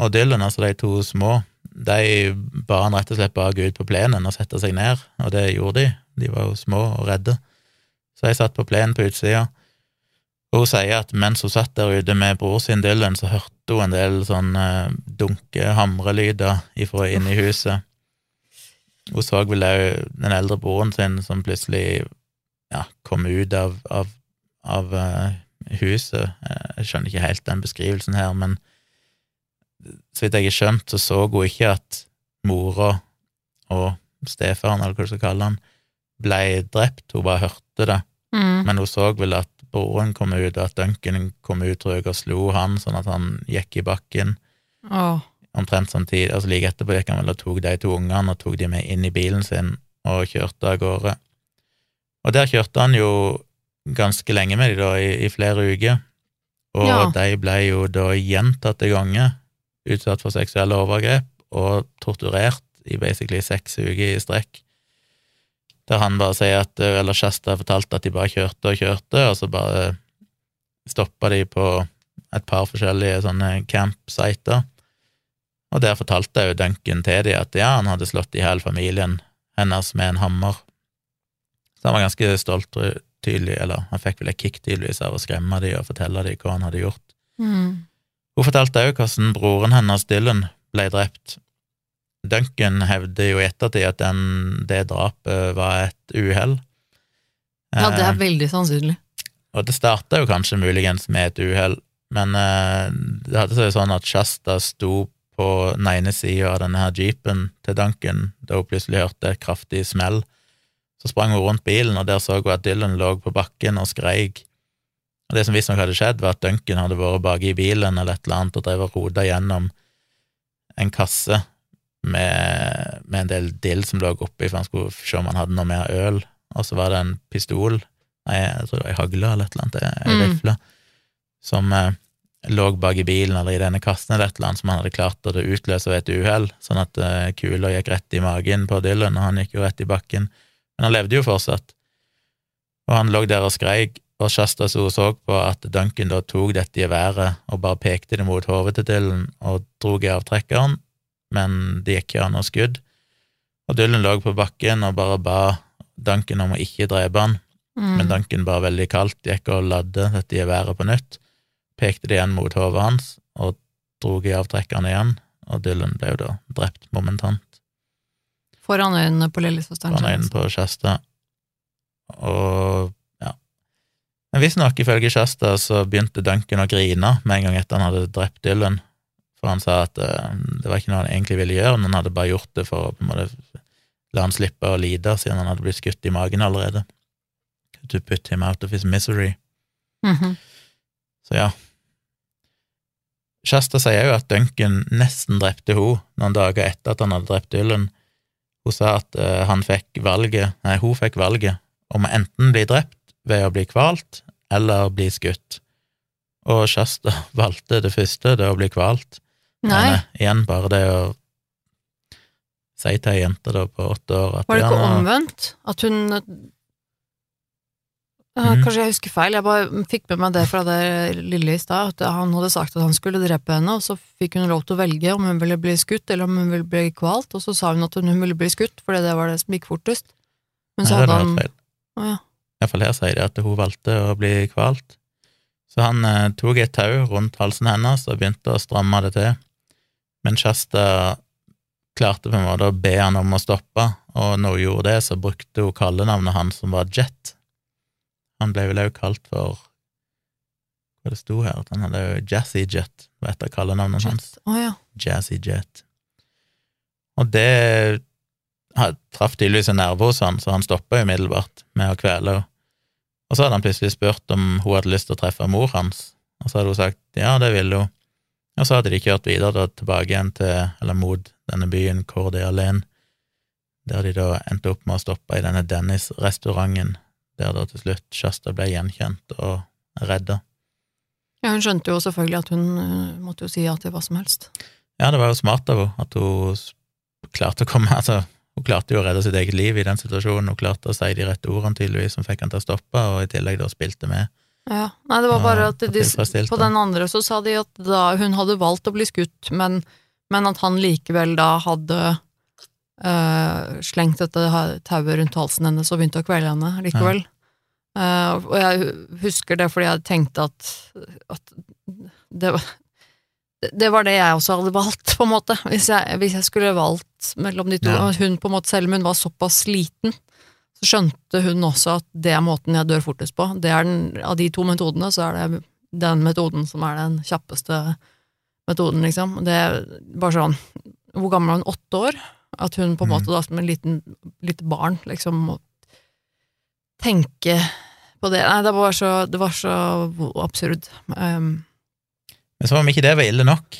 og Dylan, altså de to små, de ba han rett og slett bare gå ut på plenen og sette seg ned, og det gjorde de. De var jo små og redde. Så jeg satt på plenen på utsida, og hun sier at mens hun satt der ute med bror sin Dylan, så hørte hun en del sånn dunke-hamrelyder ifra inne i huset. Hun så vel òg den eldre broren sin som plutselig ja, kom ut av, av, av uh, huset. Jeg skjønner ikke helt den beskrivelsen her, men så vidt jeg har skjønt, så så hun ikke at mora og stefaren, eller hva du skal kalle han, ble drept, hun bare hørte det. Mm. Men hun så vel at broren kom ut, og at Duncan kom ut og slo han sånn at han gikk i bakken. Åh. Omtrent samtidig, altså like etterpå gikk han vel og tok de to ungene og tok de med inn i bilen sin og kjørte av gårde. Og der kjørte han jo ganske lenge med de da, i, i flere uker, og Ja. de ble jo da gjentatte ganger utsatt for seksuelle overgrep og torturert i basically seks uker i strekk. Der han bare sier at, eller Shasta fortalte at de bare kjørte og kjørte, og så bare stoppa de på et par forskjellige sånne campsiter. Og der fortalte jo Duncan til dem at ja, han hadde slått i hjel familien hennes med en hammer. Så han var ganske stolt, tror tydelig, eller han fikk vel et kick tydeligvis av å skremme dem og fortelle dem hva han hadde gjort. Mm. Hun fortalte òg hvordan broren hennes, Dylan, ble drept. Duncan hevder jo i ettertid at den, det drapet var et uhell. Ja, det er Eh, veldig sannsynlig. og det starta jo kanskje muligens med et uhell, men eh, det hadde seg jo sånn at Shasta sto på den ene sida av denne her jeepen til Duncan da hun plutselig hørte et kraftig smell. Så sprang hun rundt bilen, og der så hun at Dylan lå på bakken og skreik. Og det som visstnok hadde skjedd, var at Duncan hadde vært baki i bilen eller et eller annet og drev og rota gjennom en kasse med, med en del dill som lå oppi, for han skulle se om han hadde noe mer øl, og så var det en pistol, nei, jeg tror det var ei hagle eller et eller annet, ei Mm. rifle, som eh, lå bak i bilen eller i denne kassen eller et eller annet som han hadde klart å utløse ved et uhell, sånn at eh, kula gikk rett i magen på Dylan, og han gikk jo rett i bakken. Men han levde jo fortsatt, og han lå der og skreik, og Shasta så så på at Duncan da tok dette geværet og bare pekte det mot hodet til Dylan og drog i avtrekkeren, men det gikk ikke an noe skudd. Og Dylan lå på bakken og bare ba Duncan om å ikke drepe han, Mm. men Duncan bare veldig kaldt gikk og ladde dette geværet på nytt, pekte det igjen mot hodet hans og drog i avtrekkeren igjen, og Dylan ble jo da drept momentant Foran øynene på lillesøsteren foran øynene på Shasta. Og ja. Men visstnok, ifølge Shasta, så begynte Duncan å grine med en gang etter han hadde drept Dylan, for han sa at eh, det var ikke noe han egentlig ville gjøre, men han hadde bare gjort det for å på en måte la han slippe å lide, siden han hadde blitt skutt i magen allerede. To put him out of his misery. Mhm. Så ja. Shasta sier jo at Duncan nesten drepte henne noen dager etter at han hadde drept Dylan. Hun sa at eh, han fikk valget, nei, hun fikk valget om å enten bli drept ved å bli kvalt eller bli skutt. Og Shasta (laughs) valgte det første, det å bli kvalt. Nei, Men, eh, igjen bare det å si til ei jente da på åtte år at var det ikke omvendt? At hun Mhm. Kanskje jeg husker feil, jeg bare fikk med meg det fra det lille i stad, at han hadde sagt at han skulle drepe henne, og så fikk hun lov til å velge om hun ville bli skutt eller om hun ville bli kvalt, og så sa hun at hun ville bli skutt, fordi det var det som gikk fortest. Men så Nei, hadde han feil. Å ja. Iallfall her sier de at hun valgte å bli kvalt. Så han eh, tok et tau rundt halsen hennes og begynte å stramme det til. Men Shasta klarte på en måte å be han om å stoppe, og når hun gjorde det, så brukte hun kallenavnet hans, som var Jet. Han ble vel også kalt for Hva det sto her? At han hadde jo Jazzy Jet, var et av kallenavnene hans. Oh, ja. Jazzy Jet. Og det traff tydeligvis en nerve hos han, så han stoppa umiddelbart med å kvele henne. Og så hadde han plutselig spurt om hun hadde lyst til å treffe mor hans, og så hadde hun sagt ja, det ville hun. Og så hadde de kjørt videre da, tilbake igjen til, eller mot denne byen Coeur der de da endte opp med å stoppe i denne Dennis-restauranten, der da til slutt Shasta ble gjenkjent og redda. ja. Hun skjønte jo selvfølgelig at hun eh, måtte jo si ja til hva som helst. Ja, det var jo smart av henne at hun klarte å komme (laughs) Altså, Hun klarte jo å redde sitt eget liv i den situasjonen, hun klarte å si de rette ordene tydeligvis som fikk han til å stoppe, og i tillegg da spilte med. Ja. Nei, det var bare at de, på den andre så sa de at da hun hadde valgt å bli skutt, men, men at han likevel da hadde eh, slengt dette tauet rundt halsen hennes og begynt å kvele henne likevel. Eh, og jeg husker det fordi jeg tenkte at, at det var det var det jeg også hadde valgt, på en måte. Hvis jeg, hvis jeg skulle valgt mellom de to. Ja. Hun på en måte, selv om hun var såpass sliten, så skjønte hun også at det er måten jeg dør fortest på. Det er den, av de to metodene, så er det den metoden som er den kjappeste metoden, liksom. Det er bare sånn Hvor gammel er hun? Åtte år? At hun på en Mhm. måte da som en liten, lite barn liksom må tenke på det. Nei, det var så, det var så absurd. Um, Men som om ikke det var ille nok,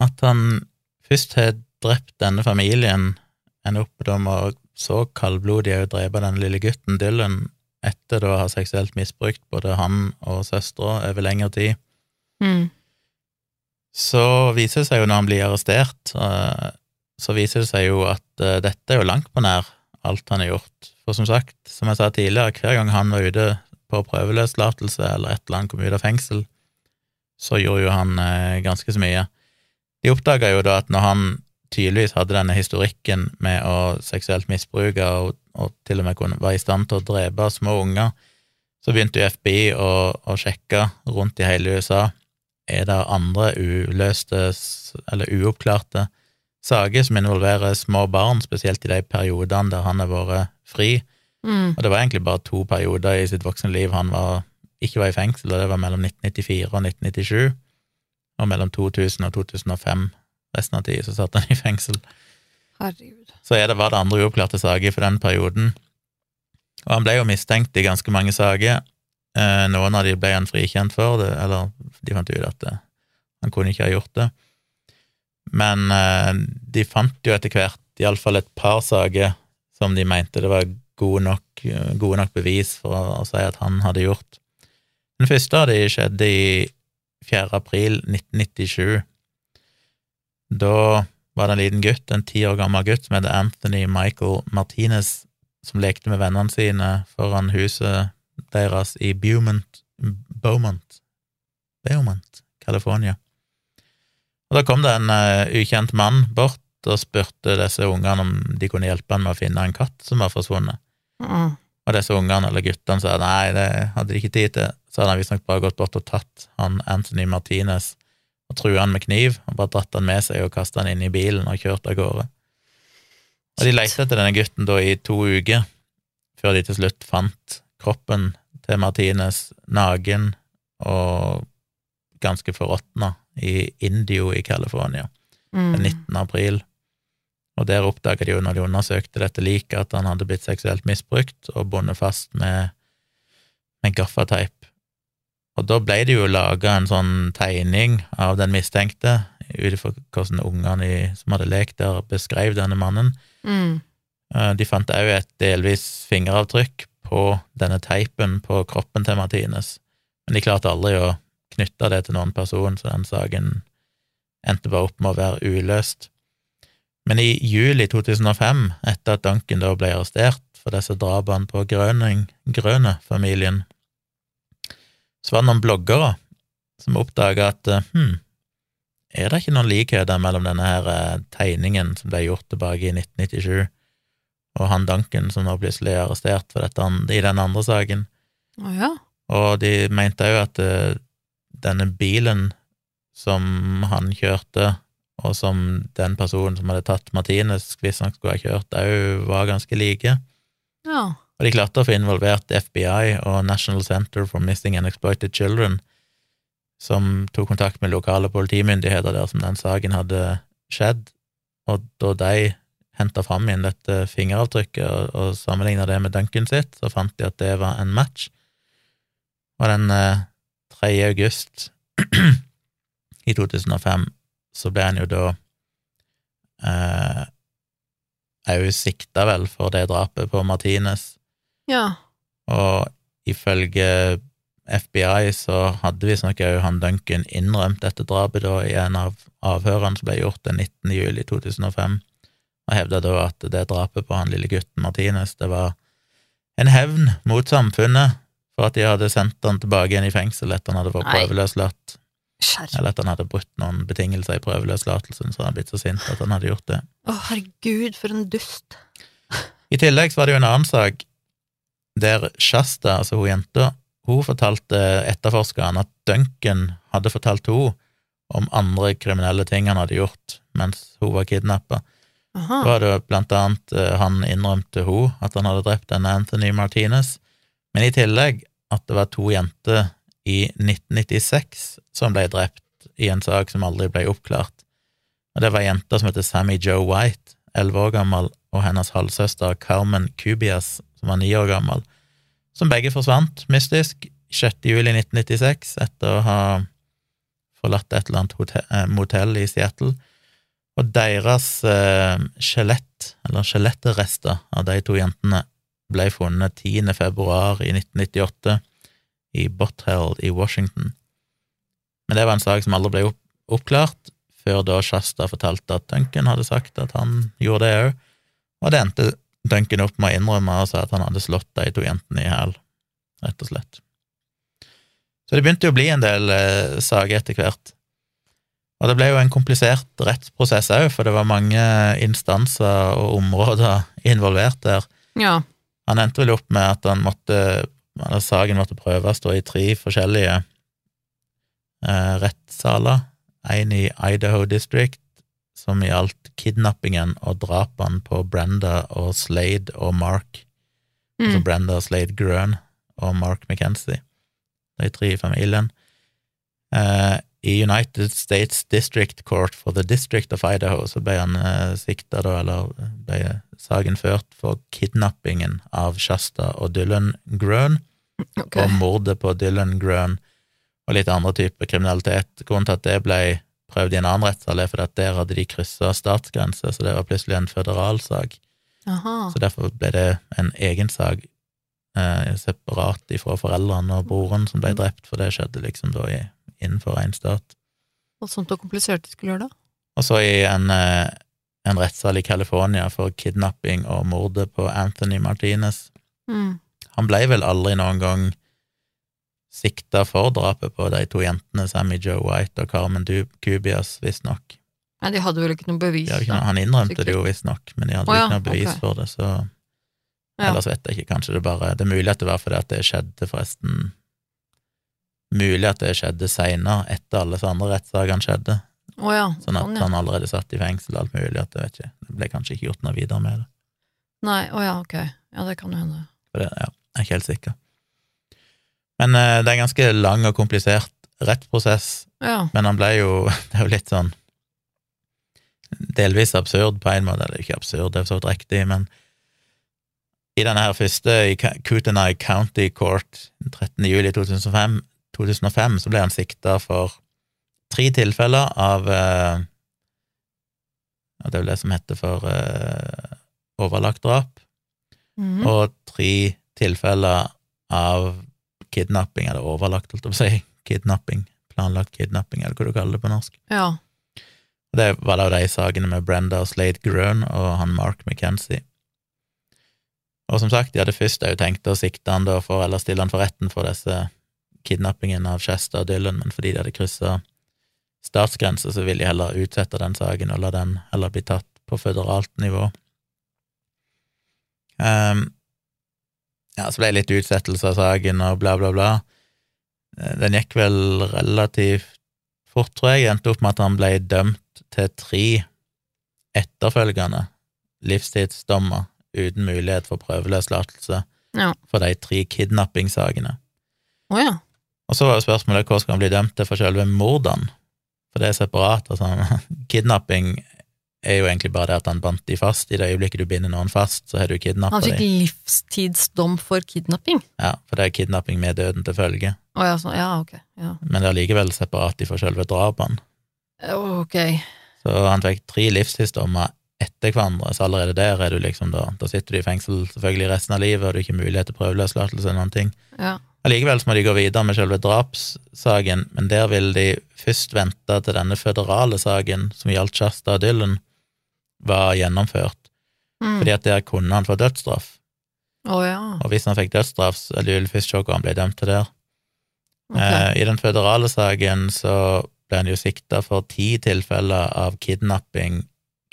at han først har drept denne familien, ender opp med å så kaldblodig å drepe den lille gutten Dylan, etter å ha seksuelt misbrukt både han og søstera over lengre tid. mm, Så viser det seg jo når han blir arrestert, eh, så viser det seg jo at uh, dette er jo langt på nær alt han har gjort. For som sagt, som jeg sa tidligere, hver gang han var ute på prøveløslatelse eller et eller annet kom ut av fengsel, så gjorde jo han uh, ganske så mye. De oppdaga jo da at når han tydeligvis hadde denne historikken med å seksuelt misbruke og, og til og med kunne være i stand til å drepe små unger, så begynte jo FBI å, å sjekke rundt i hele USA er det andre uløste eller uoppklarte saker som involverer små barn, spesielt i de periodene der han har vært fri. mm, Og det var egentlig bare to perioder i sitt voksne liv han var, ikke var i fengsel, og det var mellom 1994 og 1997, og mellom 2000 og 2005. Resten av tida så satt han i fengsel. herregud. Så det, var det andre uoppklarte saker for den perioden. Og han ble jo mistenkt i ganske mange saker. Eh, noen av de ble han frikjent for, det, eller de fant ut at det, han kunne ikke ha gjort det. Men eh, de fant jo etter hvert iallfall et par saker som de mente det var gode nok, gode nok bevis for å, si at han hadde gjort. Den første av de skjedde i 4. april 1997. Da var det en liten gutt, en ti år gammel gutt som heter Anthony Michael Martinez, som lekte med vennene sine foran huset deres i Beaumont, Beaumont, Beaumont, California. Og da kom det en uh, ukjent mann bort og spurte disse ungene om de kunne hjelpe han med å finne en katt som var forsvunnet. Mm. Og disse ungene, eller guttene, sa nei, det hadde de ikke tid til. Så hadde han visstnok bare gått bort og tatt han Anthony Martinez og trua han med kniv, og bare dratt han med seg og kasta han inn i bilen og kjørt av gårde. Og de lette etter denne gutten da i to uker, før de til slutt fant kroppen til Martinez naken og ganske forråtna i Indio i California Mm. den 19. april. Og der oppdaga de jo når de undersøkte dette liket, at han hadde blitt seksuelt misbrukt og bundet fast med, med gaffateip. Og da ble det jo laga en sånn tegning av den mistenkte, ut ifra hvordan ungene som hadde lekt der, beskrev denne mannen. Mm. Eh, De fant òg et delvis fingeravtrykk på denne teipen på kroppen til Martinez, men de klarte aldri å knytte det til noen person, så den saken endte bare opp med å være uløst. Men i juli 2005, etter at Duncan da ble arrestert for disse drapene på Grøne-familien, så var det noen bloggere som oppdaga at hm, er det ikke noen likheter mellom denne her eh, tegningen som ble gjort tilbake i 1997, og han Duncan som nå plutselig er arrestert for dette i den andre saken? Oh, ja. Og de mente òg at eh, denne bilen som han kjørte, og som den personen som hadde tatt Martinez han skulle ha kjørt, òg var ganske like. Ja. Og de klarte å få involvert FBI og National Center for Missing and Exploited Children, som tok kontakt med lokale politimyndigheter der som den saken hadde skjedd, og da de henta fram igjen dette fingeravtrykket og, og sammenligna det med Duncan sitt, så fant de at det var en match. Og den eh, 3. august (clears throat) i 2005 så ble han jo da eh, jo sikta, vel, for det drapet på Martinez. Ja. Og ifølge FBI så hadde visstnok òg han Duncan innrømt dette drapet da i en av avhørene som ble gjort den 19. juli 2005. og hevda da at det drapet på han lille gutten Martinez, det var en hevn mot samfunnet for at de hadde sendt han tilbake igjen i fengsel etter han hadde fått prøveløslatt, eller at han hadde brutt noen betingelser i prøveløslatelsen, så han hadde blitt så sint at han hadde gjort det. Å, herregud, for en dust. I tillegg så var det jo en annen sak der Shasta, altså hun jenta, hun fortalte etterforskeren at Duncan hadde fortalt henne om andre kriminelle ting han hadde gjort mens hun var kidnappa. Da var det blant annet eh, han innrømte hun at han hadde drept denne Anthony Martinez, men i tillegg at det var to jenter i 1996 som ble drept i en sak som aldri ble oppklart. Og det var jenta som heter Sammy Joe White, elleve år gammel, og hennes halvsøster Carmen Cubias, som var ni år gammel, som begge forsvant mystisk 6. juli 1996 etter å ha forlatt et eller annet hotel, eh, motell i Seattle. Og deres eh, eller skjelettrester av de to jentene, ble funnet 10. februar i 1998 i Botheld i Washington. Men det var en sak som aldri ble oppklart, før da Shasta fortalte at Duncan hadde sagt at han gjorde det òg, og det endte Duncan opp med å innrømme og sa at han hadde slått de to jentene i hæl, rett og slett. Så det begynte jo å bli en del eh, saker etter hvert. Og det ble jo en komplisert rettsprosess òg, for det var mange instanser og områder (laughs) involvert der. Ja. Han endte vel opp med at han måtte, eller saken måtte prøves da i tre forskjellige eh, rettssaler. En i Idaho District, som gjaldt kidnappingen og drapene på Brenda og Slade og Mark. Altså Brenda og Slade Grøn og Mark McKenzie, de tre i familien. Eh, I United States District Court for the District of Idaho så ble han eh, sikta, da, eller ble saken ført for kidnappingen av Shasta og Dylan Grøn, okay. og mordet på Dylan Grøn og litt andre typer kriminalitet. Grunnen til at det ble prøvd i en annen rettssal, er fordi at der hadde de kryssa statsgrenser, så det var plutselig en føderalsak. Så derfor ble det en egen sak eh, separat ifra foreldrene og broren som ble drept, for det skjedde liksom da i, innenfor én stat. Hva sånt og komplisert det skulle gjøre det? Og så i en, eh, en rettssal i California for kidnapping og mordet på Anthony Martinez. Mm. Han ble vel aldri noen gang sikta for drapet på de to jentene, Sammy Joe White og Carmen Cubias, visstnok. Nei, de hadde vel ikke noe bevis? Ikke noe- Han innrømte Sikkert. det jo visstnok, men de hadde oh, ja, ikke noe bevis okay. for det, så Ja. Ellers vet jeg ikke, kanskje det bare Det er mulig at det var fordi at det skjedde forresten Mulig at det skjedde seinere, etter alle disse andre rettssakene skjedde, Oh ja, sånn at sånn, ja. han allerede satt i fengsel, og alt mulig, at det vet ikke Det ble kanskje ikke gjort noe videre med det. Nei, å ja, ok. Ja, det kan jo hende. For det ja, jeg er ikke helt sikker. Men eh, det er en ganske lang og komplisert rettsprosess, Ja. men han ble jo (laughs) Det er jo litt sånn delvis absurd på en måte, eller ikke absurd, det er så vidt riktig, men i denne her første, i Kootenai County Court, 13. juli 2005, 2005 så ble han sikta for tre tilfeller av eh, Det er vel det som heter for eh, overlagt drap, Mhm. og tre tilfeller av kidnapping, eller overlagt, holdt jeg på å si, kidnapping, planlagt kidnapping, eller hva du kaller det på norsk. ja. Det var da de sakene med Brenda Slade Grøn og han Mark McKenzie. Og som sagt, de hadde først òg tenkt å sikte han da for, eller stille han for retten for disse kidnappingen av Chester og Dylan, men fordi de hadde kryssa statsgrenser, så ville de heller utsette den saken og la den heller bli tatt på føderalt nivå. Um, ja, så ble det litt utsettelse av saken og bla, bla, bla. Eh, Den gikk vel relativt fort, tror jeg. Endte opp med at han ble dømt til tre etterfølgende livstidsdommer uten mulighet for prøveløslatelse Ja. for de tre kidnappingssakene. Oh, ja. Og så var jo spørsmålet hva skal han bli dømt til for selve mordene? For det er separat. altså (laughs) Kidnapping er jo egentlig bare det at han bandt de fast. I det øyeblikket du binder noen fast, så har du kidnappa Han fikk dem. livstidsdom for kidnapping? Ja, for det er kidnapping med døden til følge. Oh, ja, så, ja, ok. Ja. Men det er likevel separat for selve drapene. Ok. Så han fikk tre livstidsdommer etter hverandre, så allerede der er du liksom da Da sitter du i fengsel selvfølgelig resten av livet, og du har ikke mulighet til prøveløslatelse eller noen ting. Ja. Allikevel må de gå videre med selve drapssaken, men der vil de først vente til denne føderale saken, som gjaldt Shasta og Dylan, var gjennomført. Mm. fordi at der kunne han få dødsstraff. Oh, ja. Og hvis han fikk dødsstraff, så er jo først sjokk han ble dømt til der. Okay. Eh, I den føderale saken så ble han jo sikta for ti tilfeller av kidnapping,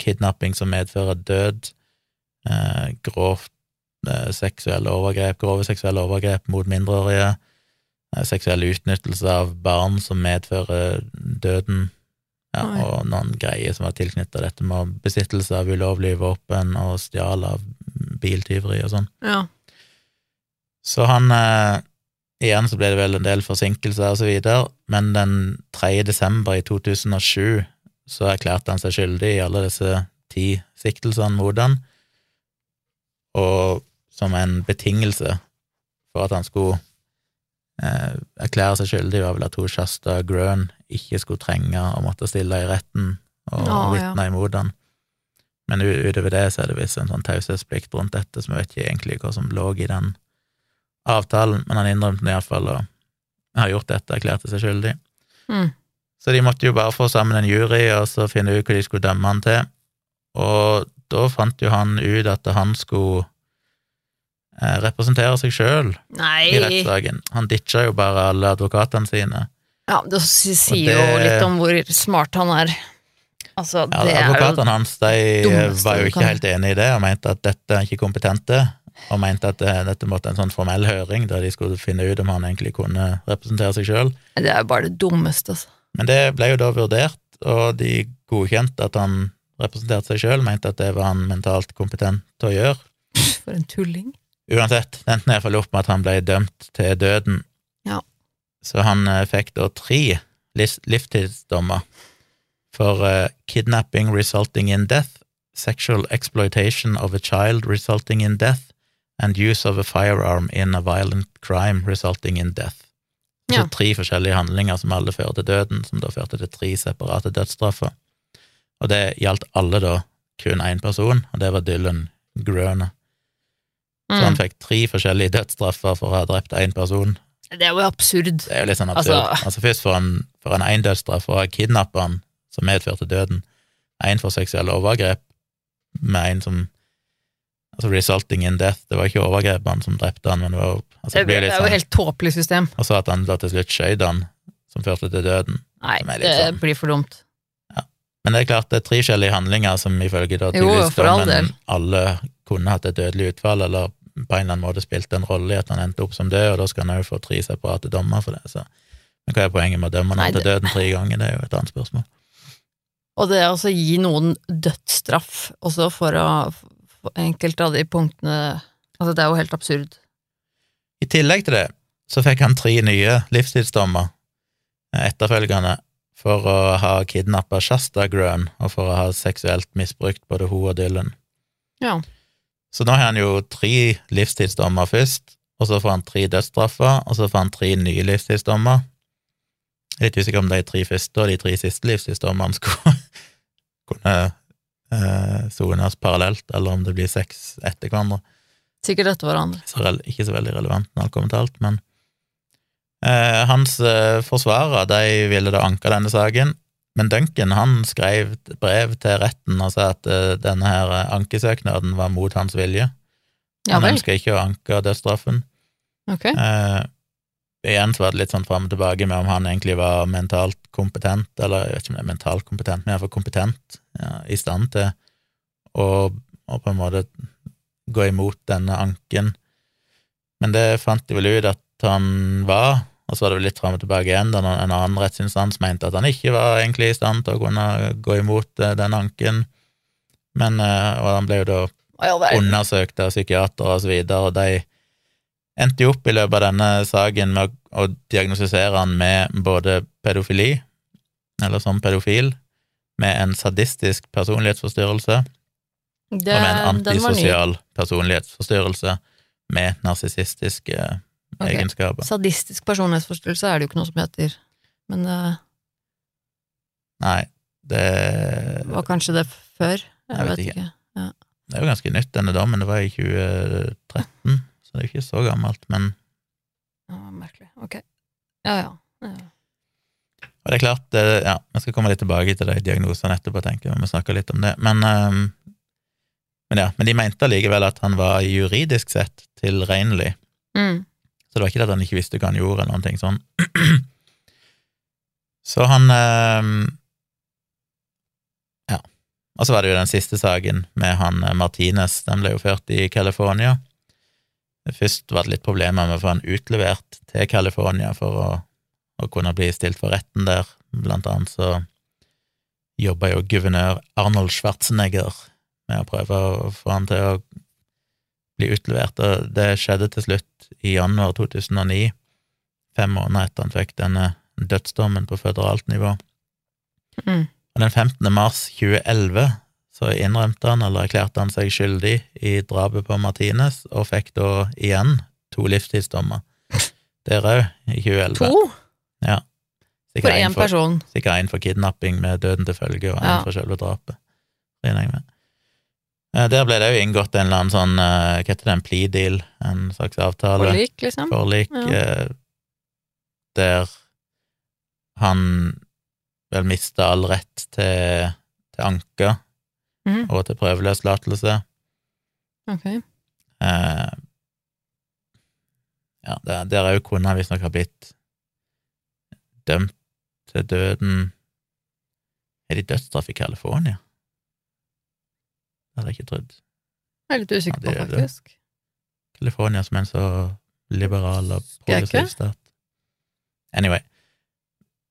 kidnapping som medfører død, eh, grovt seksuelle overgrep, grove seksuelle overgrep mot mindreårige, eh, seksuell utnyttelse av barn som medfører døden, ja, og noen greier som var tilknyttet dette med besittelse av ulovlige våpen og stjal av biltyveri og sånn. Ja. Så han eh, Igjen så ble det vel en del forsinkelser og så videre, men den 3. desember i 2007 så erklærte han seg skyldig i alle disse ti siktelsene mot han, og som en betingelse for at han skulle eh, erklære seg skyldig, var vel at hun Shasta Grøn ikke skulle trenge å måtte stille i retten og ja. vitne imot han. Men utover det så er det visst en sånn taushetsplikt rundt dette, så vi vet ikke egentlig hva som lå i den avtalen, men han innrømte iallfall å ha gjort dette, erklærte seg skyldig. Mm. Så de måtte jo bare få sammen en jury og så finne ut hva de skulle dømme han til. Og da fant jo han ut at han skulle representere seg sjøl i rettssaken. Han ditcha jo bare alle advokatene sine. Ja, det sier det- jo litt om hvor smart han er. Altså, Ja, det advokatene hans de var jo ikke helt enig i det, og mente at dette er ikke kompetente, og mente at det, dette måtte en sånn formell høring der de skulle finne ut om han egentlig kunne representere seg sjøl. Det er jo bare det dummeste, altså. Men det ble jo da vurdert, og de godkjente at han representerte seg sjøl, mente at det var han mentalt kompetent til å gjøre. For en tulling. Uansett, det endte iallfall opp med at han ble dømt til døden. Ja. Så han eh, fikk da tre livs livstidsdommer for uh, kidnapping resulting in death, sexual exploitation of a child resulting in death, and use of a firearm in a violent crime resulting in death. Ja. Så tre forskjellige handlinger som alle fører til døden, som da førte til tre separate dødsstraffer. Og det gjaldt alle da kun én person, og det var Dylan Grøne. Så han Mm. fikk tre forskjellige dødsstraffer for å ha drept én person. Det er jo absurd. Det er jo litt sånn absurd. Altså- Altså, først får han, får han én dødsstraff for å ha kidnappa han, som medførte døden. Én for seksuelle overgrep, med en som Altså resulting in death. Det var ikke overgrepene som drepte han, men det var altså, Det det det, er jo sånn, helt tåpelig system. Og så at han da til slutt skjøt han, som førte til døden. Nei, det sånn- blir for dumt. Men det er klart det er tre forskjellige handlinger som ifølge da tydeligvis dommen alle kunne hatt et dødelig utfall, eller på en eller annen måte spilte en rolle i at han endte opp som død, og da skal han òg få tre separate dommer for det. Så. Men hva er poenget med å dømme noen til døden tre ganger? Det er jo et annet spørsmål. Og det å altså gi noen dødsstraff også for å for enkelte av de punktene Altså, det er jo helt absurd. I tillegg til det så fikk han tre nye livstidsdommer eh, etterfølgende for å ha kidnappa Shasta Grøn og for å ha seksuelt misbrukt både hun og Dylan. Ja. Så nå har han jo tre livstidsdommer først, og så får han tre dødsstraffer, og så får han tre nye livstidsdommer. Jeg er litt usikker om de tre første og de tre siste livstidsdommene skulle (laughs) kunne eh, sones parallelt, eller om det blir seks etter hverandre. Sikkert etter hverandre. Så ikke så veldig relevant når alt kommer til alt, men eh, hans eh, forsvarere de ville da anke denne saken, men Duncan han skrev et brev til retten og sa at eh, denne her eh, ankesøknaden var mot hans vilje. Ja Han ønska ikke å anke dødsstraffen. Okay. Eh, igjen så var det litt sånn fram og tilbake med om han egentlig var mentalt kompetent, eller jeg vet ikke om det er mentalt kompetent, men iallfall kompetent, ja, i stand til å, å på en måte gå imot denne anken. Men det fant de vel ut at han var, og så var det vel litt fram og tilbake igjen, da en annen rettsinstans mente at han ikke var egentlig i stand til å kunne gå imot eh, den anken. Men, eh, og han ble jo da undersøkt av psykiatere og så videre, og de endte jo opp i løpet av denne saken med å, diagnostisere han med både pedofili, eller som pedofil, med en sadistisk personlighetsforstyrrelse, Det, og med en antisosial personlighetsforstyrrelse med narsissistiske Ok. egenskaper. Sadistisk personlighetsforstyrrelse er det jo ikke noe som heter. Men uh, Nei, det, var kanskje det før? Jeg, Jeg vet vet ikke. ikke. det er jo ganske nytt, denne dommen. Det var i 2013, så det er jo ikke så gammelt, men Ja, merkelig. Ok. Ja, ja. ja. Og det er klart, det, ja, vi skal komme litt tilbake til de diagnosene etterpå, tenker jeg, vi snakker snakke litt om det. Men ehm, Men ja, men de mente allikevel at han var juridisk sett tilregnelig. Mm. Så det var ikke det at han ikke visste hva han gjorde, eller noen ting sånn. (clears throat) Så han eh, Ja. Og så var det jo den siste saken med han eh, Martinez. Den ble jo ført i California. Først var det litt problemer med å få han utlevert til California for å, å kunne bli stilt for retten der. Blant annet så jobba jo guvernør Arnold Schwarzenegger med å prøve å få han til å bli utlevert, og det skjedde til slutt i januar 2009, fem måneder etter han fikk denne dødsdommen på føderalt nivå. Mm. Og den 15. mars 2011 så innrømte han, eller erklærte han seg skyldig i drapet på Martinez, og fikk da igjen to livstidsdommer. Der òg, i 2011. To Ja. for Sikkert én en person. sikkert en for kidnapping med døden til følge, og en Ja. for selve drapet. regner jeg med. Eh, Der ble det jo inngått en eller annen sånn, eh, hva heter det, en plea deal, en slags avtale Forlik, liksom. forlik Ja. eh, der han vel mista all rett til, til anke Mhm. og til prøveløslatelse. Ok. Eh, ja, der, der òg kunne han visstnok ha blitt dømt til døden Er de dødsstraff i California? Hadde jeg ikke trodd. Jeg er litt usikker på, er faktisk. California som er en så liberal og progressiv stat. Anyway.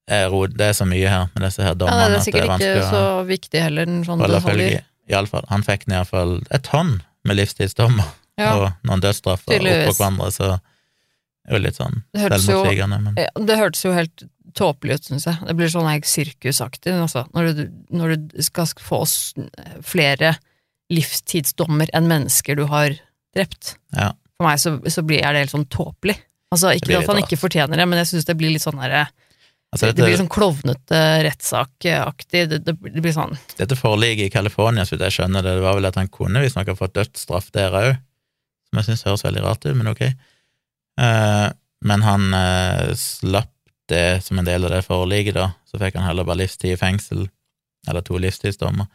Det er så mye her med disse her Ja, det er at det sikkert vanskelig ikke så viktig heller, en sånn i. Iallfall. Han fikk iallfall et tonn med livstidsdommer Ja, og noen dødsstraffer oppå hverandre, så det er jo litt sånn selvmotsigende, men Ja, det hørtes jo helt tåpelig ut, syns jeg. Det blir sånn sirkusaktig, altså. Når du, når du skal få flere livstidsdommer enn mennesker du har drept. Ja. For meg så, så blir jeg det helt sånn tåpelig. Altså, ikke at han ikke fortjener det, men jeg syns det blir litt sånn herre altså, Det blir sånn klovnete rettssakaktig. Det, det, det blir sånn dette forliket i California, så vidt jeg skjønner det, det var vel at han kunne visstnok ha fått dødsstraff der òg, som jeg syns høres veldig rart ut, men ok. Uh, men han uh, slapp det som en del av det forliket, da. Så fikk han heller bare livstid i fengsel, eller to livstidsdommer.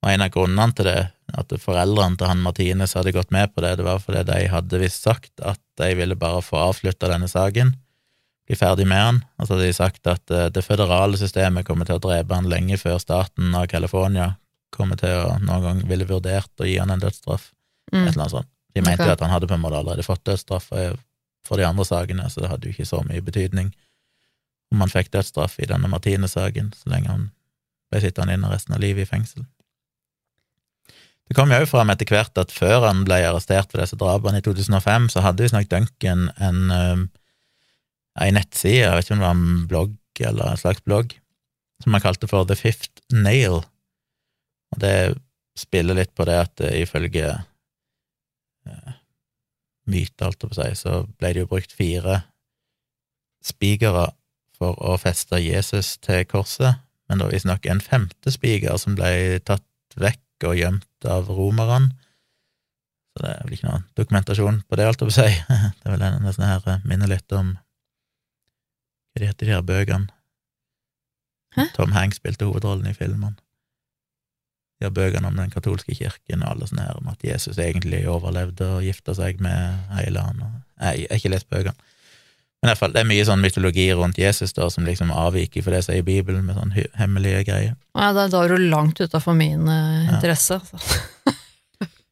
Og en av grunnene til det, at foreldrene til han Martines hadde gått med på det, det var fordi de hadde visst sagt at de ville bare få avslutta denne saken, bli ferdig med han. Og så hadde de sagt at eh, det føderale systemet kommer til å drepe han lenge før staten av California kommer til å noen gang ville vurdert å gi han en dødsstraff. mm. Et eller annet sånt. De mente jo jo at han hadde på en måte allerede fått dødsstraff for de andre sakene, så det hadde jo ikke så mye betydning om han fikk dødsstraff i denne Martine-saken, så lenge han ble sittende inne resten av livet i fengsel. Det kom jo fram etter hvert at før han ble arrestert for disse drapene i 2005, så hadde visstnok Duncan en, eh, en nettside, jeg vet ikke om det var en blogg eller en slags blogg, som han kalte for The Fifth Nail. Og det spiller litt på det at eh, ifølge uh, myte, alt jeg på si, så ble det jo brukt fire spikere for å feste Jesus til korset, men det var visstnok en femte spiker som ble tatt vekk og gjemt av romerne. Så det er vel ikke noen dokumentasjon på det, alt jeg å si. (laughs) Det er vel en nesten her eh, minner litt om hva de heter de her bøkene? Hæ? Tom Hanks spilte hovedrollen i filmen. De her bøkene om den katolske kirken og alle sånne her, om at Jesus egentlig overlevde og gifta seg med ei eller annen. Jeg har ikke lest bøkene. Men i hvert fall, det er mye sånn mytologi rundt Jesus da, som liksom avviker for det som er i Bibelen, med sånn hemmelige greier. Ja, da, da er du langt utafor min uh, interesse. Ja. (laughs)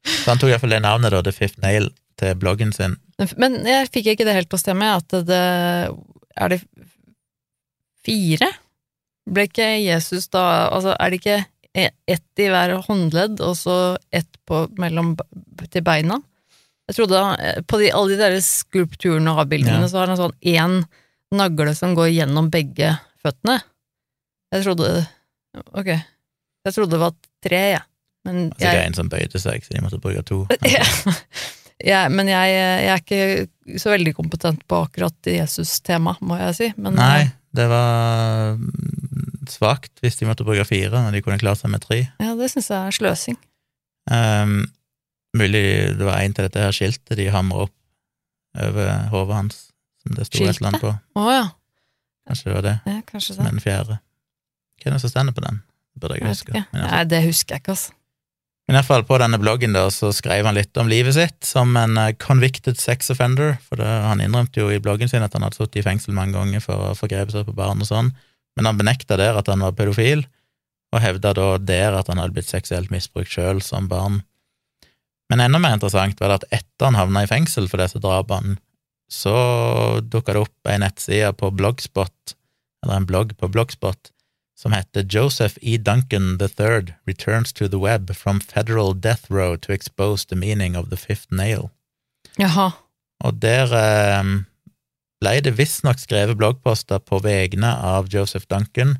Så han tok iallfall det navnet, da, The Fifth Nail, til bloggen sin. Men jeg fikk ikke det helt på stemme, at det Er det fire? Ble ikke Jesus da Altså, er det ikke e- ett i hver håndledd, og så ett på mellom til beina? Jeg trodde da, På de, alle de der skulpturene og avbildningene, Ja. så har han sånn én nagle som går gjennom begge føttene. Jeg trodde Ok. Jeg trodde det var tre, jeg. Men Altså, det er jeg, en som bøyde seg, så de måtte bruke to. (laughs) ja. ja, men jeg, jeg er ikke så veldig kompetent på akkurat Jesus-tema, må jeg si. Men, Nei, det var mm, svakt hvis de måtte bruke fire, når de kunne klart seg med tre. Ja, det syns jeg er sløsing. Um, mulig det var en til dette her skiltet de hamra opp over hodet hans, som det sto et eller annet på. Å ja. Kanskje det var det, ja, kanskje det. er den fjerde. Hva er det som står på den? Det burde jeg Jeg huske. ikke. Nei, det husker jeg ikke, altså. Men iallfall på denne bloggen da, så skrev han litt om livet sitt som en eh, convicted sex offender, for det, han innrømte jo i bloggen sin at han hadde sittet i fengsel mange ganger for å forgrepe seg på barn og sånn, men han benekta der at han var pedofil, og hevda da der at han hadde blitt seksuelt misbrukt sjøl som barn. Men enda mer interessant var det at etter han havna i fengsel for disse drapene, så dukka det opp ei nettside på Blogspot, eller en blogg på Blogspot, som heter Joseph E. Duncan III returns to the web from federal death row to expose the meaning of the fifth nail. Jaha. Og der eh, ble det visstnok skrevet bloggposter på vegne av Joseph Duncan,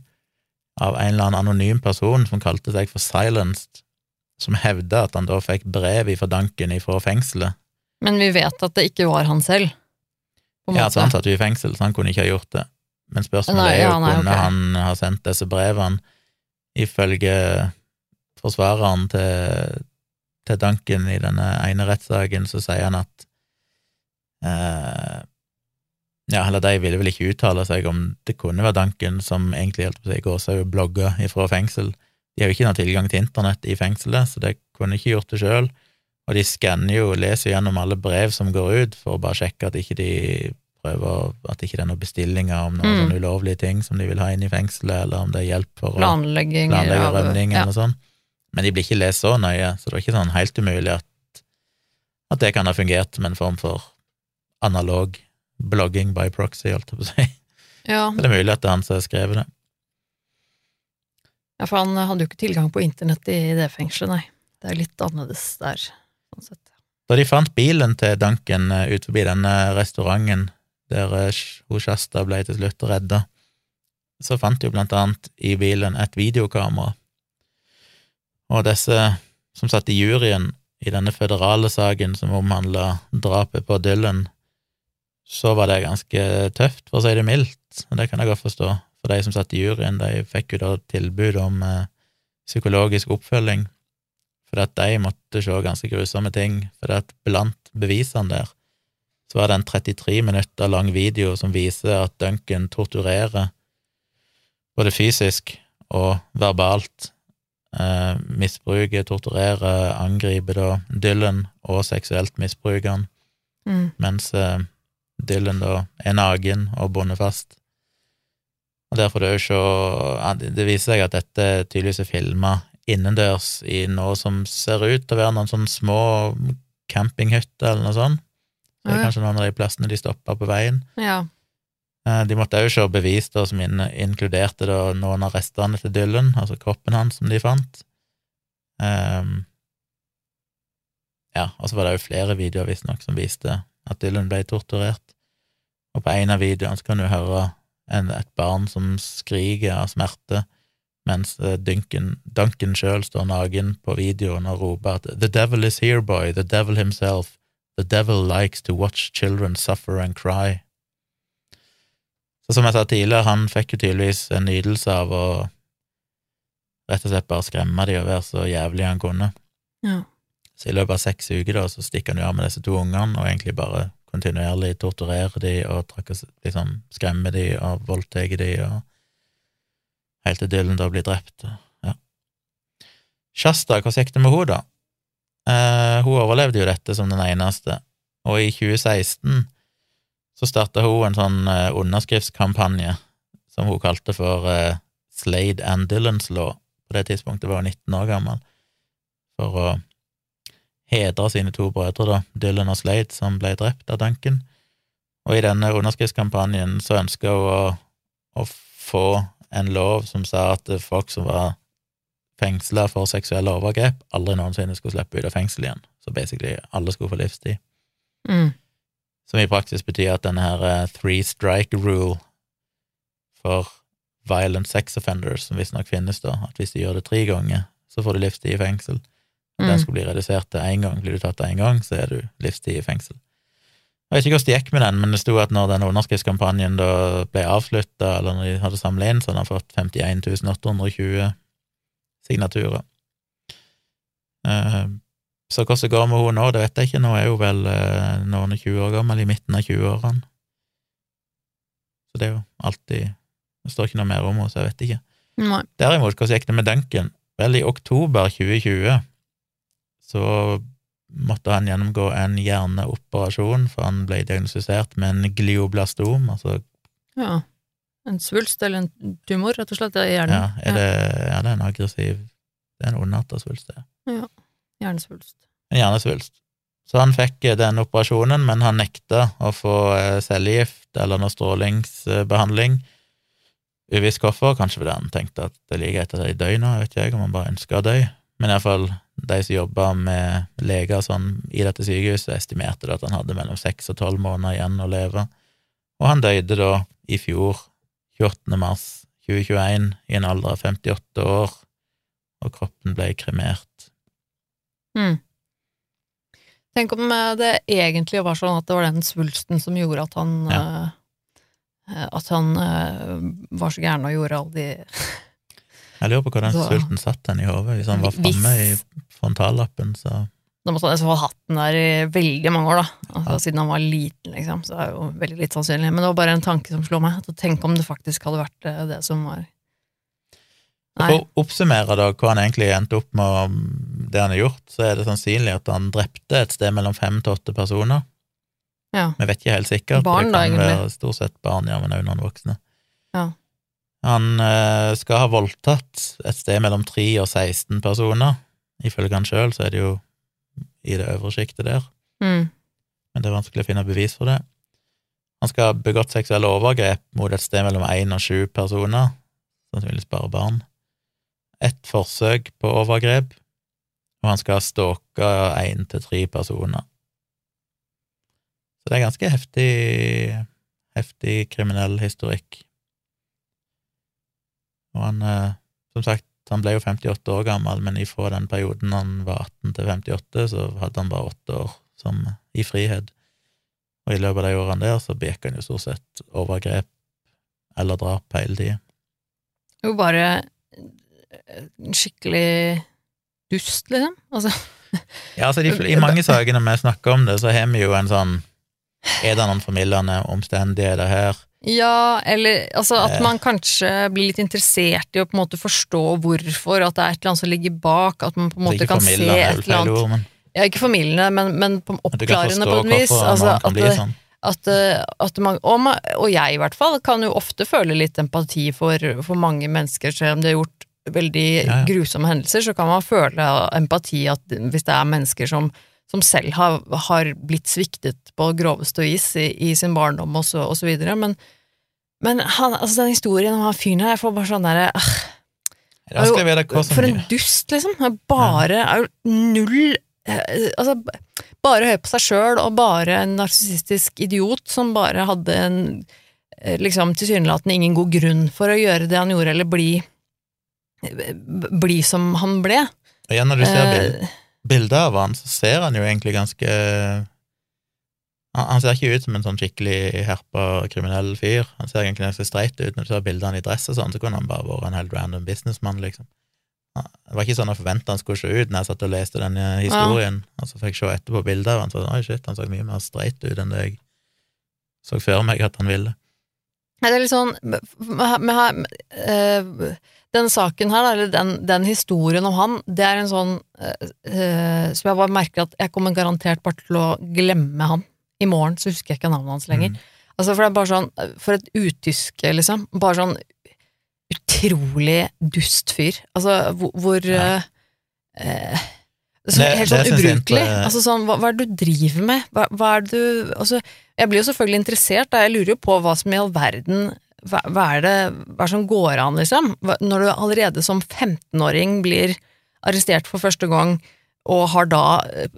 av en eller annen anonym person som kalte seg for Silenced, som hevda at han da fikk brev ifra Duncan ifra fengselet. Men vi vet at det ikke var han selv. Ja, måte. så han satt jo i fengsel, så han kunne ikke ha gjort det. Men spørsmålet Nei, er jo ja, nei, kunne okay. han ha sendt disse brevene. Ifølge forsvareren til, til Duncan i denne ene rettssaken, så sier han at eh, Ja, eller de ville vel ikke uttale seg om det kunne være Duncan som egentlig holdt på seg gåsehud blogga ifra fengsel. De har jo ikke noe tilgang til internett i fengselet, så det kunne ikke gjort det sjøl. Og de skanner jo, leser gjennom alle brev som går ut, for å bare sjekke at ikke de prøver At ikke det er noen bestillinger om noen Mm. sånne ulovlige ting som de vil ha inn i fengselet, eller om det er hjelp for å planlegge rømning ja. eller sånn. Men de blir ikke lest så nøye, så det er ikke sånn helt umulig at, at det kan ha fungert som en form for analog blogging by proxy, holdt jeg på å si. Ja, Så det er mulig at det er han som har skrevet det. Ja, for han hadde jo ikke tilgang på internett i det fengselet, nei. Det er litt annerledes der, sånn sett. Da de fant bilen til Duncan eh, ut forbi denne restauranten der eh, hun Shasta ble til slutt redda, så fant de jo blant annet i bilen et videokamera. Og disse som satt i juryen i denne føderale saken som omhandla drapet på Dylan, så var det ganske tøft, for å si det mildt, og det kan jeg godt forstå. De som satt i juryen, de fikk jo da tilbud om eh, psykologisk oppfølging, for at de måtte se ganske grusomme ting, for at blant bevisene der, så var det en 33 minutter lang video som viser at Duncan torturerer både fysisk og verbalt, eh, misbruker, torturerer, angriper da Dylan og seksuelt misbruker han, Mm. mens eh, Dylan da er naken og bundet fast. Og der får du òg se Det viser seg at dette tydeligvis er filma innendørs i noe som ser ut til å være noen sånne små campinghytter eller noe sånt. Det er kanskje noen av de plassene de stoppa på veien. Ja. Eh, De måtte òg se bevis da, som inkluderte da noen av restene til Dylan, altså kroppen hans som de fant. Um, ja, og så var det jo flere videoer visstnok som viste at Dylan ble torturert. Og på en av videoene så kan du høre et barn som skriker av smerte, mens eh, Duncan, Duncan sjøl står naken på videoen og roper at The devil is here, boy, the devil himself, the devil likes to watch children suffer and cry. Så som jeg sa tidligere, han fikk jo tydeligvis en nytelse av å rett og slett bare skremme de og være så jævlig han kunne. Ja. Så i løpet av seks uker da, så stikker han jo av med disse to ungene, og egentlig bare kontinuerlig torturerer de og liksom skremmer de og voldtar de, og helt til Dylan da blir drept. Ja. Shasta, hvordan gikk det med henne, da? Eh, hun overlevde jo dette som den eneste, og i 2016 så starta hun en sånn eh, underskriftskampanje som hun kalte for eh, Slade and Dylans Law. På det tidspunktet var hun 19 år gammel, for å hedre sine to brødre, da, Dylan og Slade, som ble drept av Duncan. Og i denne underskriftskampanjen så ønska hun å, å få en lov som sa at folk som var fengsla for seksuelle overgrep, aldri noensinne skulle slippe ut av fengsel igjen. Så basically alle skulle få livstid. Mm. Som i praksis betyr at denne her eh, three strike rule for violent sex offenders, som visstnok finnes, da, at hvis de gjør det tre ganger, så får du livstid i fengsel. Og Den Mm. skulle bli redusert til én gang. Blir du tatt én gang, så er du livstid i fengsel. Jeg vet ikke hvordan det gikk med den, men det sto at når den underskriftskampanjen da ble avslutta, eller når de hadde samla inn, så hadde han fått 51 820 signaturer. Eh, Så hvordan det går med henne nå, det vet jeg ikke. Nå er hun vel noen og 20 år gammel, i midten av 20-årene. Så det er jo alltid Det står ikke noe mer om henne, så jeg vet ikke. Nei. Derimot, hvordan gikk det med Duncan? Vel, i oktober 2020 så måtte han gjennomgå en hjerneoperasjon, for han ble diagnostisert med en glioblastom, altså Ja. En svulst eller en tumor, rett og slett, i hjernen. ja, er det, ja, det er en aggressiv Det er en ondarta svulst, det. Ja. Hjernesvulst. En hjernesvulst. Så han fikk eh, den operasjonen, men han nekta å få eh, cellegift eller noe strålingsbehandling. Uvisst hvorfor, kanskje fordi han tenkte at det er like greit at døgnet, dør nå, jeg vet ikke om han bare ønsker å dø. Men iallfall de som jobba med leger sånn i dette sykehuset, estimerte det at han hadde mellom seks og tolv måneder igjen å leve. Og han døde da i fjor, 28. mars 2021, i en alder av 58 år, og kroppen ble kremert. Mm. Tenk om eh, det egentlig var sånn at det var den svulsten som gjorde at han Ja. eh, At han eh, var så gæren og gjorde alle de Jeg lurer på hvor den Så- sulten satt den i hodet, hvis han var framme i frontallappen, så Da måtte han ha hatt den der i veldig mange år, da. Altså, Ja. Siden han var liten, liksom. Så det er jo veldig litt sannsynlig. Men det var bare en tanke som slo meg. Tenk om det faktisk hadde vært eh, det som var Nei. For å oppsummere da hva han egentlig endte opp med det han har gjort, så er det sannsynlig at han drepte et sted mellom fem til åtte personer. Ja. Vi vet ikke helt sikkert. Barn, det da, kan egentlig. være stort sett barn, ja, men også noen voksne. Ja. Han eh, skal ha voldtatt et sted mellom 3 og 16 personer. Ifølge han sjøl så er det jo i det øvre sjiktet der, Mm. men det er vanskelig å finne bevis for det. Han skal ha begått seksuelle overgrep mot et sted mellom 1 og 7 personer, sannsynligvis bare barn. Ett forsøk på overgrep, og han skal ha stalka én til tre personer. Så det er ganske heftig, heftig kriminell historikk. Og han, eh, som sagt, han ble jo 58 år gammel, men ifra den perioden han var 18 til 58, så hadde han bare åtte år som i frihet. Og i løpet av de årene der så begikk han jo stort sett overgrep eller drap hele tida. Jo, bare eh, skikkelig dust, liksom. Altså, Ja, altså de, I mange sakene vi snakker om det, så har vi jo en sånn Er det noen formildende omstendigheter her? Ja, eller altså at Eh. man kanskje blir litt interessert i å på en måte forstå hvorfor, at det er et eller annet som ligger bak, at man på en måte kan se et eller annet ord, men Ja, ikke formildende, men, men på oppklarende på et vis. Altså, at, bli sånn. at, eh, at man, og, man, og jeg i hvert fall kan jo ofte føle litt empati for, for mange mennesker, selv om de har gjort veldig Ja, ja. grusomme hendelser, så kan man føle empati at hvis det er mennesker som, som selv har, har blitt sviktet på groveste vis i, i sin barndom og så, og så videre, men, men han, altså den historien om han fyren her, jeg får bare sånn derre ah, som For en dust, liksom. Bare er jo null eh, Altså, bare høy på seg sjøl, og bare en narsissistisk idiot som bare hadde en eh, liksom tilsynelatende ingen god grunn for å gjøre det han gjorde, eller bli bli som han ble. Og igjen, når du ser uh, Eh, bilder av han, så ser han jo egentlig ganske han, ser ikke ut som en sånn skikkelig herpa kriminell fyr. Han ser egentlig ganske streit ut. Når du ser bildene i dress og sånn, så kunne han bare vært en helt random businessmann, liksom. Det var ikke sånn jeg forventa han skulle se ut når jeg satt og leste denne historien, og så fikk jeg se etterpå bildet av han, så oi shit, han så mye mer streit ut enn det jeg så før meg at han ville. Nei, det er litt sånn Vi har eh, Den saken her, eller den, den historien om han, det er en sånn eh, eh, som jeg bare merker at jeg kommer garantert bare til å glemme han. I morgen så husker jeg ikke navnet hans lenger. Mm. Altså, for det er bare sånn For et utyske, liksom. Bare sånn utrolig dust fyr. Altså, hvor, hvor Ja. eh, eh, så, Helt sånn ubrukelig. ikke- Altså sånn, hva, hva er det du driver med? Hva, hva er det du Altså, jeg blir jo selvfølgelig interessert, da. Jeg lurer jo på hva som i all verden hva, hva er det hva som går an, liksom? Når du allerede som 15-åring blir arrestert for første gang, og har da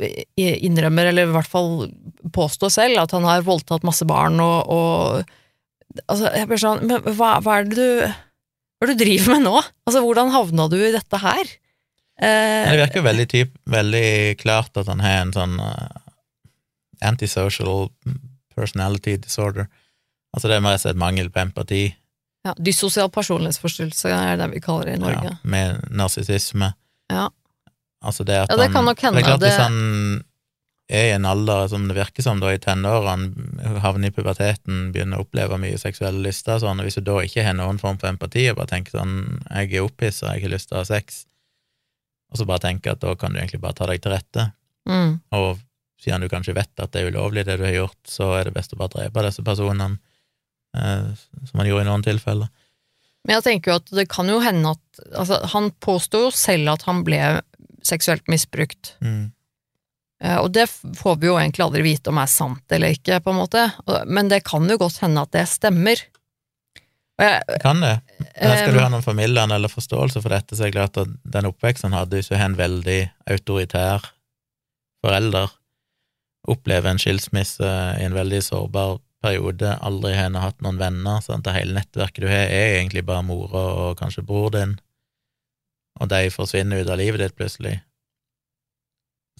eh, innrømmer, eller i hvert fall påstår selv, at han har voldtatt masse barn og, og Altså, jeg blir sånn Men hva, hva er det du Hva er det du driver med nå? Altså, hvordan havna du i dette her? Eh, det virker veldig, typ, veldig klart at han har en sånn uh, antisocial personality disorder. Altså det er mer et mangel på empati, ja, Dyssosial personlighetsforstyrrelse er det vi kaller det i Norge. ja, med narsissisme. Ja. Altså det at Ja, det han kan nok hende, Det er klart det- Hvis han er i en alder som det virker som da i tenårene, havner i puberteten, begynner å oppleve mye seksuelle lyster og sånn, og hvis du da ikke har noen form for empati og bare tenker sånn 'jeg er opphissa, jeg har lyst til å ha sex', og så bare tenker at da kan du egentlig bare ta deg til rette, Mm. og siden du kanskje vet at det er ulovlig, det du har gjort, så er det best å bare drepe disse personene, som han gjorde i noen tilfeller. Men jeg tenker jo at det kan jo hende at altså, Han påsto jo selv at han ble seksuelt misbrukt. Mm. Eh, Og det får vi jo egentlig aldri vite om er sant eller ikke, på en måte. Men det kan jo godt hende at det stemmer. Jeg, Kan det? Men skal du eh, ha noen formildende eller forståelse for dette, så er det klart at den oppveksten han hadde, har en veldig autoritær forelder, opplever en skilsmisse i en veldig sårbar periode, aldri har hatt noen venner, Sant? det hele nettverket du har, er egentlig bare mora og kanskje bror din, og de forsvinner ut av livet ditt plutselig.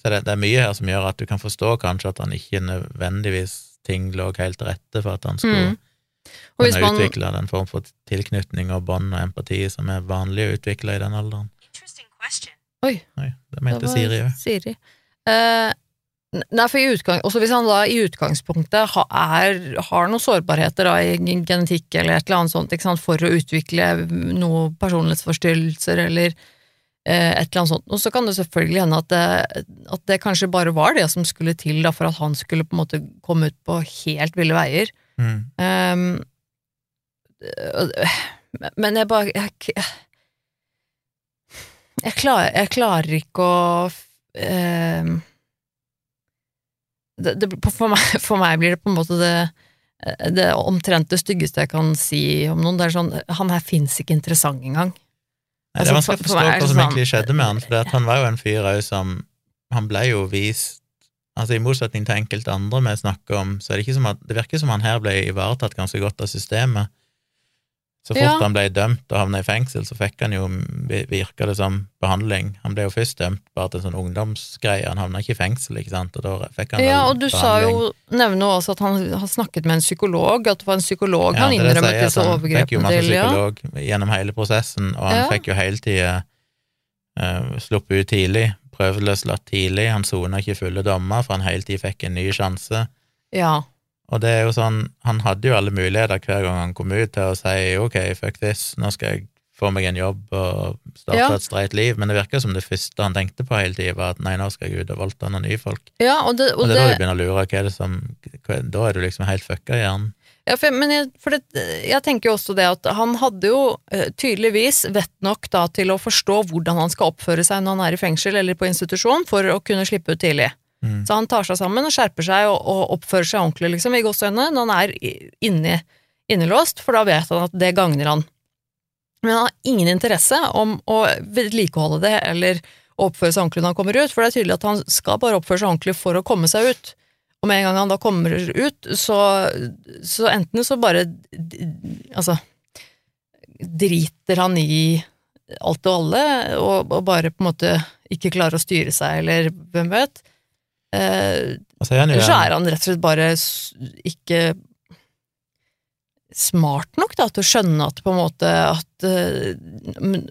Så det, det er mye her som gjør at du kan forstå kanskje at han ikke nødvendigvis ting lå helt til rette for at han skulle Mm. Kunne man, utvikle den form for tilknytning og bånd og empati som er vanlig å utvikle i den alderen. Oi, Oi, det mente Siri òg. Siri. Eh, nei, for i utgang, også hvis han da i utgangspunktet ha, er, har noen sårbarheter da, i genetikk eller et eller annet sånt, sant, for å utvikle noen personlighetsforstyrrelser eller eh, et eller annet sånt, og så kan det selvfølgelig hende at det, at det kanskje bare var det som skulle til da, for at han skulle på en måte komme ut på helt ville veier. Mm. Øh, men jeg bare Jeg, jeg, klarer, jeg klarer ikke å ehm, det, det, for, meg, for meg blir det på en måte det det omtrent det styggeste jeg kan si om noen. Det er sånn, Han her fins ikke interessant engang. Nei, det er Altså, vanskelig å for- for forstå hva som sånn- egentlig skjedde med han, for han var jo en fyr òg som Han ble jo vist Altså I motsetning til enkelte andre vi snakker om, så er det ikke som at det virker som han her ble ivaretatt ganske godt av systemet. Så fort Ja. han ble dømt og havna i fengsel, så fikk han jo, virka det som, behandling. Han ble jo først dømt bare til en sånn ungdomsgreie, han havna ikke i fengsel, ikke sant, og da fikk han Ja, og du sa behandling. jo, nevner også at han har snakket med en psykolog, at det var en psykolog han det jeg innrømmet sier, disse at Han fikk jo masse psykolog Ja. gjennom hele prosessen, og han Ja. fikk jo hele tida uh, sluppet ut tidlig, prøveløslatt tidlig, han sona ikke fulle dommer, for han hele tida fikk en ny sjanse. ja. Og det er jo sånn, han hadde jo alle muligheter hver gang han kom ut til å si ok, fuck this, nå skal jeg få meg en jobb og starte Ja. et streit liv, men det virker som det første han tenkte på hele tida, var at nei, nå skal jeg ut og voldta noen nye folk. ja, og det, Og og det er da det du begynner å lure, hva er det som hva, Da er du liksom helt fucka i hjernen. Ja, for, men jeg, for det, jeg tenker jo også det at han hadde jo eh, tydeligvis vett nok da til å forstå hvordan han skal oppføre seg når han er i fengsel eller på institusjon for å kunne slippe ut tidlig. Mm. Så han tar seg sammen og skjerper seg og, og oppfører seg ordentlig liksom, i gåseøynene når han er inni, innelåst, for da vet han at det gagner han. Men han har ingen interesse om å vedlikeholde det eller oppføre seg ordentlig når han kommer ut, for det er tydelig at han skal bare oppføre seg ordentlig for å komme seg ut. Og med en gang han da kommer ut, så, så enten så bare Altså Driter han i alt og alle, og, og bare på en måte ikke klarer å styre seg, eller hvem vet. Eh, er eller så er han rett og slett bare ikke smart nok da, til å skjønne at på en måte at, eh,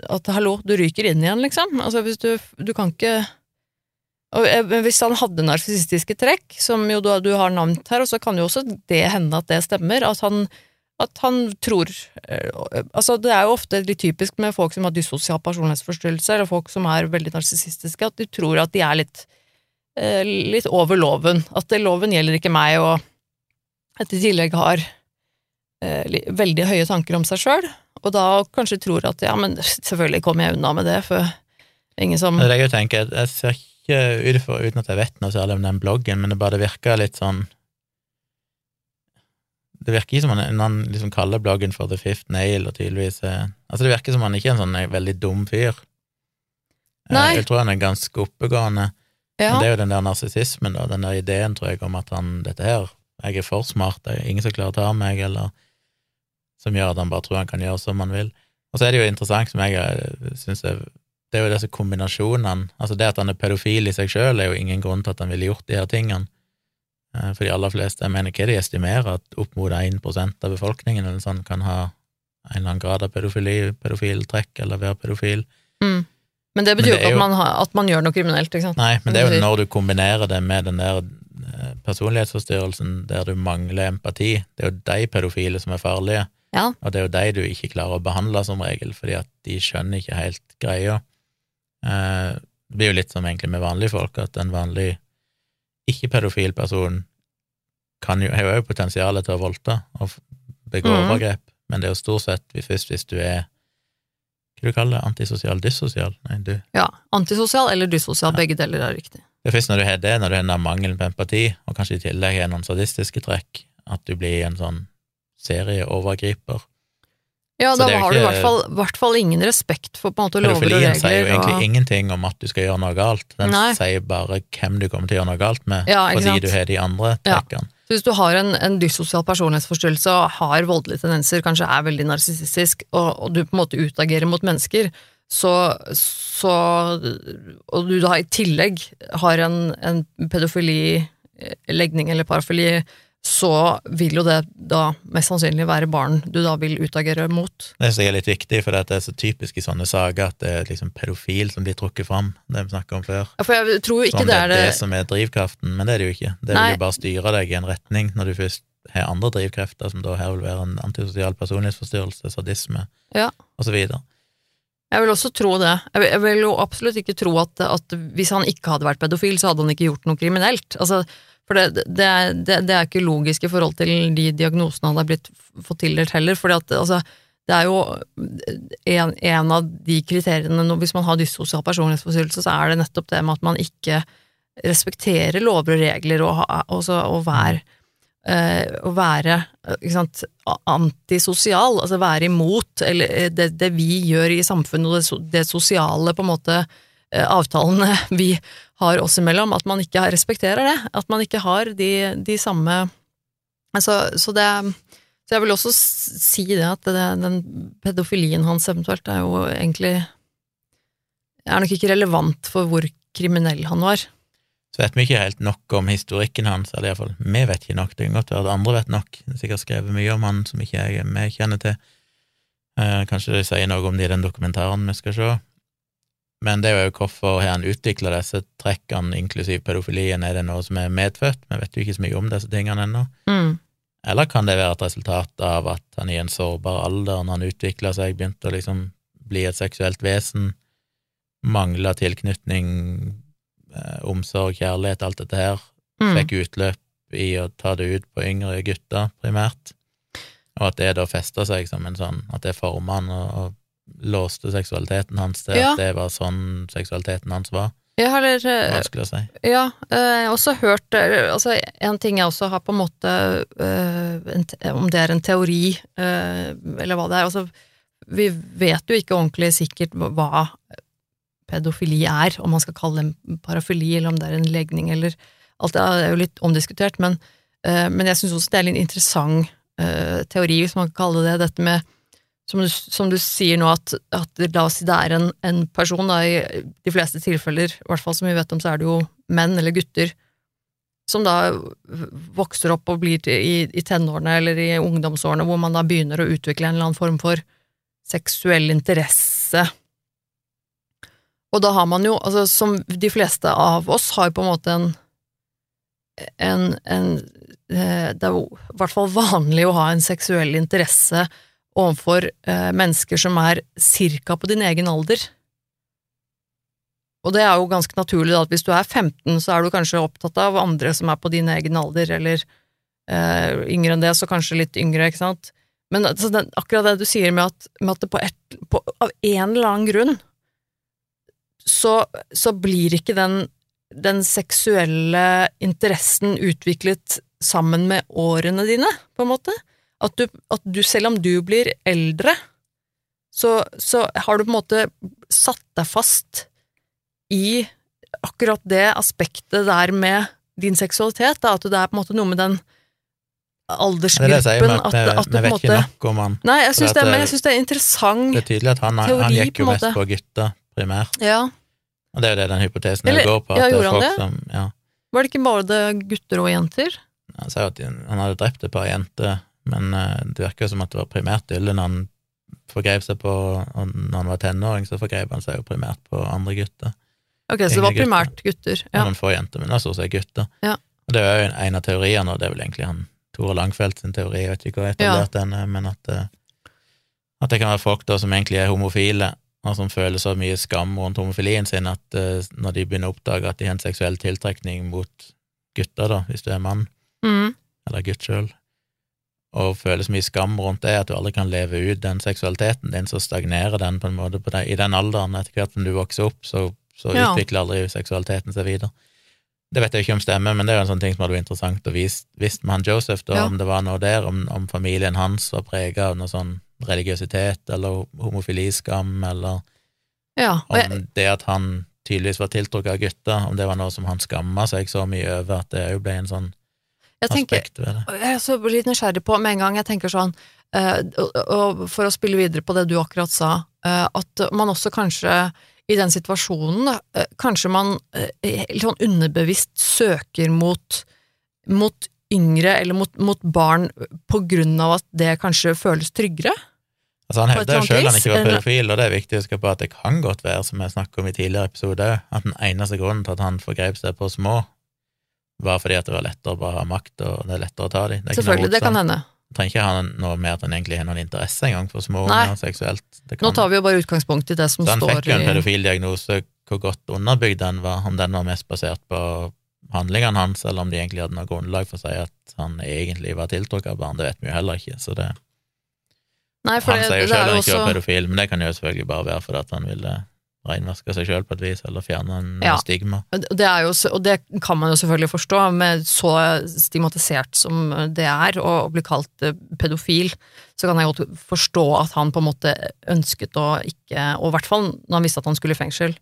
at hallo, du ryker inn igjen, liksom. Altså hvis du Du kan ikke og eh, Hvis han hadde narsissistiske trekk, som jo du, du har navnt her, og så kan jo også det hende at det stemmer, at han, at han tror eh, Altså, det er jo ofte litt typisk med folk som har dyssosial personlighetsforstyrrelse, eller folk som er veldig narsissistiske, at de tror at de er litt litt over loven. At loven gjelder ikke meg, og at de i tillegg har eh, veldig høye tanker om seg sjøl, og da kanskje tror at ja, men selvfølgelig kommer jeg unna med det, for ingen som Det er det jeg tenker, jeg- ser ikke ut for, uten at jeg vet noe særlig om den bloggen, men det bare virker litt sånn Det virker ikke som han, han liksom kaller bloggen for The Fifth Nail, og tydeligvis Altså, det virker som han ikke er en sånn eh, veldig dum fyr. Eh, Nei. Jeg tror han er ganske oppegående. Ja, Men det er jo den der narsissismen, da, den der ideen, tror jeg, om at han dette her, jeg er for smart, det er ingen som klarer å ta meg, eller som gjør at han bare tror han kan gjøre som han vil. Og så er det jo interessant, som jeg eh, syns er Det er jo disse kombinasjonene. Altså det at han er pedofil i seg sjøl, er jo ingen grunn til at han ville gjort de her tingene. Eh, For de aller fleste, jeg mener hva de estimerer, at opp mot 1 av befolkningen eller sånn kan ha en eller annen grad av pedofili, pedofiltrekk, eller være pedofil. mm. Men det betyr Men det jo ikke at man, har, at man gjør noe kriminelt, ikke sant. Nei, men det er jo når du kombinerer det med den der eh, personlighetsforstyrrelsen der du mangler empati, det er jo de pedofile som er farlige, Ja. og det er jo de du ikke klarer å behandle som regel, fordi at de skjønner ikke helt greia. Eh, Det blir jo litt som egentlig med vanlige folk, at en vanlig ikke-pedofil person kan jo, har jo òg potensialet til å voldta og begå mm. overgrep, men det er jo stort sett hvis, hvis du er Hva du kaller det? Antisosial? Dyssosial? Nei, du Ja. Antisosial eller dyssosial, Ja. begge deler er riktig. Det først når du har det, når du har den mangelen på empati, og kanskje i tillegg har noen sadistiske trekk, at du blir en sånn serieovergriper. Ja, da har ikke, du i hvert fall, hvert fall ingen respekt for på en måte lover og Pedofilien sier jo egentlig Og... ingenting om at du skal gjøre noe galt, den Nei. sier bare hvem du kommer til å gjøre noe galt med, Ja, fordi sant? du har de andre Ja. Så hvis du har en, en dyssosial personlighetsforstyrrelse og har voldelige tendenser, kanskje er veldig narsissistisk, og, og du på en måte utagerer mot mennesker, så, så Og du da i tillegg har en, en pedofili-legning eller parafili, så vil jo det da mest sannsynlig være barn du da vil utagere mot. Det synes jeg er litt viktig, for det er så typisk i sånne saker at det er liksom pedofil som blir trukket fram, det vi snakket om før. Ja, for jeg tror jo Som ikke det det er det det som er drivkraften, men det er det jo ikke. Det vil jo bare styre deg i en retning når du først har andre drivkrefter, som da her vil være en antisosial personlighetsforstyrrelse, sadisme, Ja. videre. Jeg vil også tro det. Jeg vil, jeg vil jo absolutt ikke tro at, at hvis han ikke hadde vært pedofil, så hadde han ikke gjort noe kriminelt. Altså, for det, det, er- det, det er ikke logisk i forhold til de diagnosene han har blitt fått tildelt heller, For altså, det er jo en, en av de kriteriene Hvis man har dyssosial personlighetsforstyrrelse, så er det nettopp det med at man ikke respekterer lover og regler, og, og, så, og være øh, å være eh, sant, antisosial, altså være imot eller eh, det, vi gjør i samfunnet, og det, sosiale på en måte eh, avtalene vi har oss imellom, at man ikke respekterer det. At man ikke har de, de samme altså, så, det, så jeg vil også si det at det, den pedofilien hans eventuelt er jo egentlig er nok ikke relevant for hvor kriminell han var. Så vet vi ikke helt nok om historikken hans, eller iallfall vi vet ikke nok, det kan godt være at andre vet nok, det er sikkert skrevet mye om han som ikke jeg, vi kjenner til. Eh, kanskje de sier noe om det i den dokumentaren vi skal se. Men det er jo hvorfor har han utvikla disse trekkene, inklusiv pedofilien, er det noe som er medfødt? Vi vet jo ikke så mye om disse tingene ennå. Mm. Eller kan det være et resultat av at han i en sårbar alder, når han utvikla seg, begynte å liksom bli et seksuelt vesen, mangla tilknytning, eh, omsorg, kjærlighet, alt dette her, Mm. fikk utløp i å ta det ut på yngre gutter, primært, og at det da festa seg som en sånn, at det forma han og, og låste seksualiteten hans til Ja. at det var sånn seksualiteten hans var. Jeg har Vanskelig å si. Ja, eh, jeg har også hørt altså En ting jeg også har på en måte eh, Om det er en teori, eh, eller hva det er altså, Vi vet jo ikke ordentlig sikkert hva pedofili er, om man skal kalle det en parafili, eller om det er en legning, eller Alt det er jo litt omdiskutert, men, men jeg syns også det er en interessant teori, hvis man kan kalle det dette med som som du sier nå, at, at la oss si det er en, en person, da, i de fleste tilfeller, i hvert fall som vi vet om, så er det jo menn eller gutter, som da vokser opp og blir i, i tenårene eller i ungdomsårene, hvor man da begynner å utvikle en eller annen form for seksuell interesse. Og da har man jo, altså som de fleste av oss, har på en måte en en, en eh, Det er jo i hvert fall vanlig å ha en seksuell interesse overfor eh, mennesker som er cirka på din egen alder. Og det er jo ganske naturlig da, at hvis du er 15, så er du kanskje opptatt av andre som er på din egen alder, eller eh, yngre enn det, så kanskje litt yngre, ikke sant. Men altså, den, akkurat det du sier med at, med at det på et, på, av en eller annen grunn så, så blir ikke den, den seksuelle interessen utviklet sammen med årene dine, på en måte. At du, at du selv om du blir eldre, så, så har du på en måte satt deg fast i akkurat det aspektet der med din seksualitet, da, at det er på en måte noe med den Det er det jeg aldersgruppen med at vi, at, at vet måte ikke nok om han. Nei, jeg syns det, det- det er interessant Det er tydelig at han, han gikk jo mest på gutter, primært. Ja. Og det er jo det den hypotesen Eller- går på, ja, at det gjorde han det? som Ja. Var det ikke bare gutter og jenter? Han sa jo at han hadde drept et par jenter, men eh, det virker som at det var primært Dylan han forgrep seg på, når han var tenåring, så forgrep han seg jo primært på andre gutter. Ok, så det var primært gutter. Og Ja. noen få jenter, men det stort sett gutter. Ja. Og det er jo en, av teoriene, og det er vel egentlig han Tore Langfeldt sin teori, jeg vet ikke hvor etablert den er, men at, eh, at det kan være folk da som egentlig er homofile, og som føler så mye skam rundt homofilien sin at eh, når de begynner å oppdage at de har en seksuell tiltrekning mot gutter, da, hvis du er mann, Mm. eller gutt sjøl, og føler så mye skam rundt det at du aldri kan leve ut den seksualiteten din, så stagnerer den på en måte på. I den alderen, etter hvert som du vokser opp, så, så Ja. utvikler aldri seksualiteten seg videre. Det vet jeg ikke om stemmer, men det er jo en sånn ting som hadde vært interessant å vise visst med han Joseph, da, Ja. om det var noe der, om, om familien hans var prega av noe sånn religiøsitet eller homofiliskam, eller Ja, jeg, om det at han tydeligvis var tiltrukket av gutter, om det var noe som han skamma seg så mye over at det òg ble en sånn jeg tenker aspekt ved det. Jeg er så litt nysgjerrig på med en gang jeg tenker sånn, eh, og, for å spille videre på det du akkurat sa, eh, at man også kanskje i den situasjonen, eh, kanskje man litt sånn underbevisst søker mot, mot yngre eller mot, mot barn på grunn av at det kanskje føles tryggere. Altså Han hevder sjøl han ikke var pedofil, og det er viktig å huske på at det kan godt være, som jeg snakket om i tidligere episode, at den eneste grunnen til at han forgrep seg på små, var fordi at det var lettere å bare ha makt, og det er lettere å ta dem. Selvfølgelig, det kan hende. Du trenger ikke ha noe med at han egentlig har noen interesse engang for små unger seksuelt. Nå tar vi jo bare utgangspunkt i det som står i så han fikk jo en pedofildiagnose, hvor godt underbygd den var, om den var mest basert på handlingene hans, eller om de egentlig hadde noe grunnlag for å si at han egentlig var tiltrukket av barn, det vet vi jo heller ikke, så det Nei, Han sier jo sjøl han ikke var pedofil, men det kan jo selvfølgelig bare være fordi han ville renvaske seg sjøl på et vis, eller fjerne en Ja. stigma. Det, er jo, og det kan man jo selvfølgelig forstå, med så stigmatisert som det er å bli kalt eh, pedofil, så kan jeg godt forstå at han på en måte ønsket å ikke Og i hvert fall når han visste at han skulle i fengsel,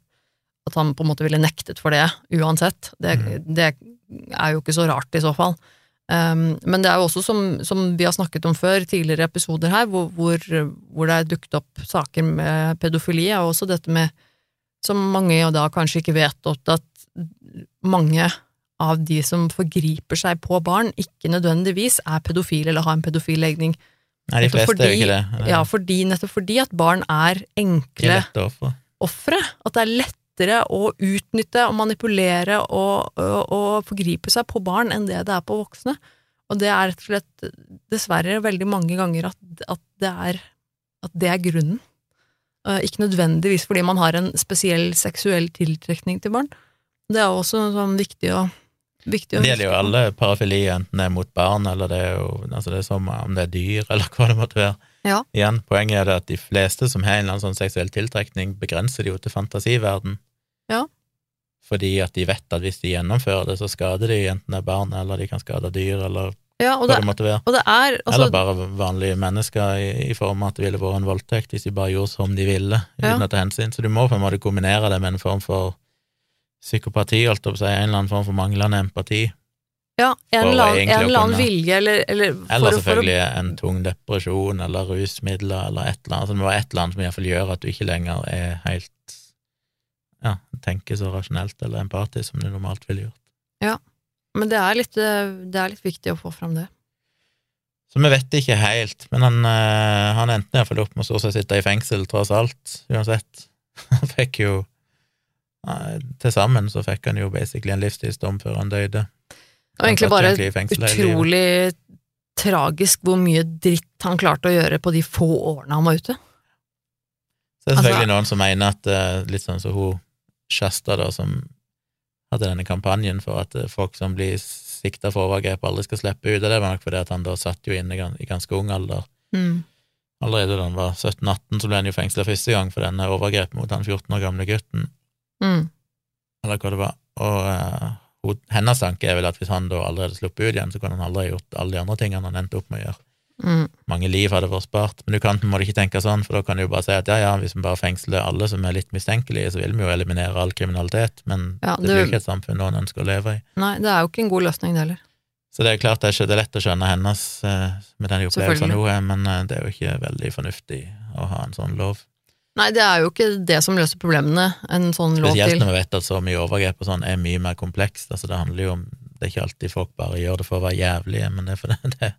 at han på en måte ville nektet for det uansett. Det, Mm. det er jo ikke så rart i så fall. Um, men det er jo også som, som vi har snakket om før, tidligere episoder her, hvor, hvor, hvor det er dukket opp saker med pedofili, og også dette med som mange jo da kanskje ikke vet, at mange av de som forgriper seg på barn, ikke nødvendigvis er pedofile eller har en pedofil legning. Nei, de fleste fordi, er jo ikke det. Ja, fordi, nettopp fordi at barn er enkle ofre. At det er lettere å utnytte og manipulere og, og, og forgripe seg på barn enn det det er på voksne. Og det er rett og slett dessverre veldig mange ganger at, at, det, er, at det er grunnen. Eh, Ikke nødvendigvis fordi man har en spesiell seksuell tiltrekning til barn. Det er også sånn viktig å, viktig å Det gjelder jo alle parafili, enten det er mot barn, eller det er jo altså det er som om det er dyr, (laughs) eller hva det måtte være. Ja. Igjen, poenget er det at de fleste som har en eller annen sånn seksuell tiltrekning, begrenser det jo til fantasiverden. Ja. Fordi at de vet at hvis de gjennomfører det, så skader de enten det er barn, eller de kan skade dyr, eller Ja, og det, det og det er altså, Eller bare vanlige mennesker i, i form av at det ville vært en voldtekt hvis de bare gjorde som de ville, Ja. å ta hensyn. Så du må på en måte kombinere det med en form for psykopati, holdt jeg på å si, en eller annen form for manglende empati. ja, en eller annen, vilje, eller, eller Eller selvfølgelig å en tung depresjon eller rusmidler eller et eller annet. Så det må være et eller annet som iallfall gjør at du ikke lenger er helt ja, tenker så rasjonelt eller empatisk som du normalt ville gjort. Men det er, litt, eh, det er litt viktig å få fram det. Så vi vet ikke helt, men han, eh, han endte iallfall opp med å stort sett sitte i fengsel, tross alt, uansett. (laughs) Han fikk jo Til sammen så fikk han jo basically en livstidsdom før han døde. Og egentlig bare utrolig tragisk hvor mye dritt han klarte å gjøre på de få årene han var ute. Så det er selvfølgelig Altså- noen som mener at eh, litt sånn som hun Shasta, da, som hadde denne kampanjen for at eh, folk som blir sikta for overgrep, aldri skal slippe ut, og det var nok fordi at han da satt jo inne i ganske ung alder. Mm. Allerede da han var 17-18, så ble han jo fengsla første gang for denne overgrepet mot han 14 år gamle gutten, Mm. eller hva det var. Og uh, hennes tanke er vel at hvis han da allerede sluppet ut igjen, så kunne han aldri gjort alle de andre tingene han endte opp med å gjøre. Mm. mange liv hadde vært spart. Men du kan på en måte ikke tenke sånn, for da kan du jo bare si at ja, ja, hvis vi bare fengsler alle som er litt mistenkelige, så vil vi jo eliminere all kriminalitet, men Ja, det, det- blir jo ikke et samfunn noen ønsker å leve i. Nei, det er jo ikke en god løsning, det heller. Så det er klart det er, lett å skjønne hennes eh, med den opplevelsen hun er, men eh, det er jo ikke veldig fornuftig å ha en sånn lov. Nei, det er jo ikke det som løser problemene, en sånn lov til. Spesielt når vi vet at så mye overgrep og sånn er mye mer komplekst. Altså, det handler jo om Det er ikke alltid folk bare gjør det for å være jævlige, men det er for (laughs) det, det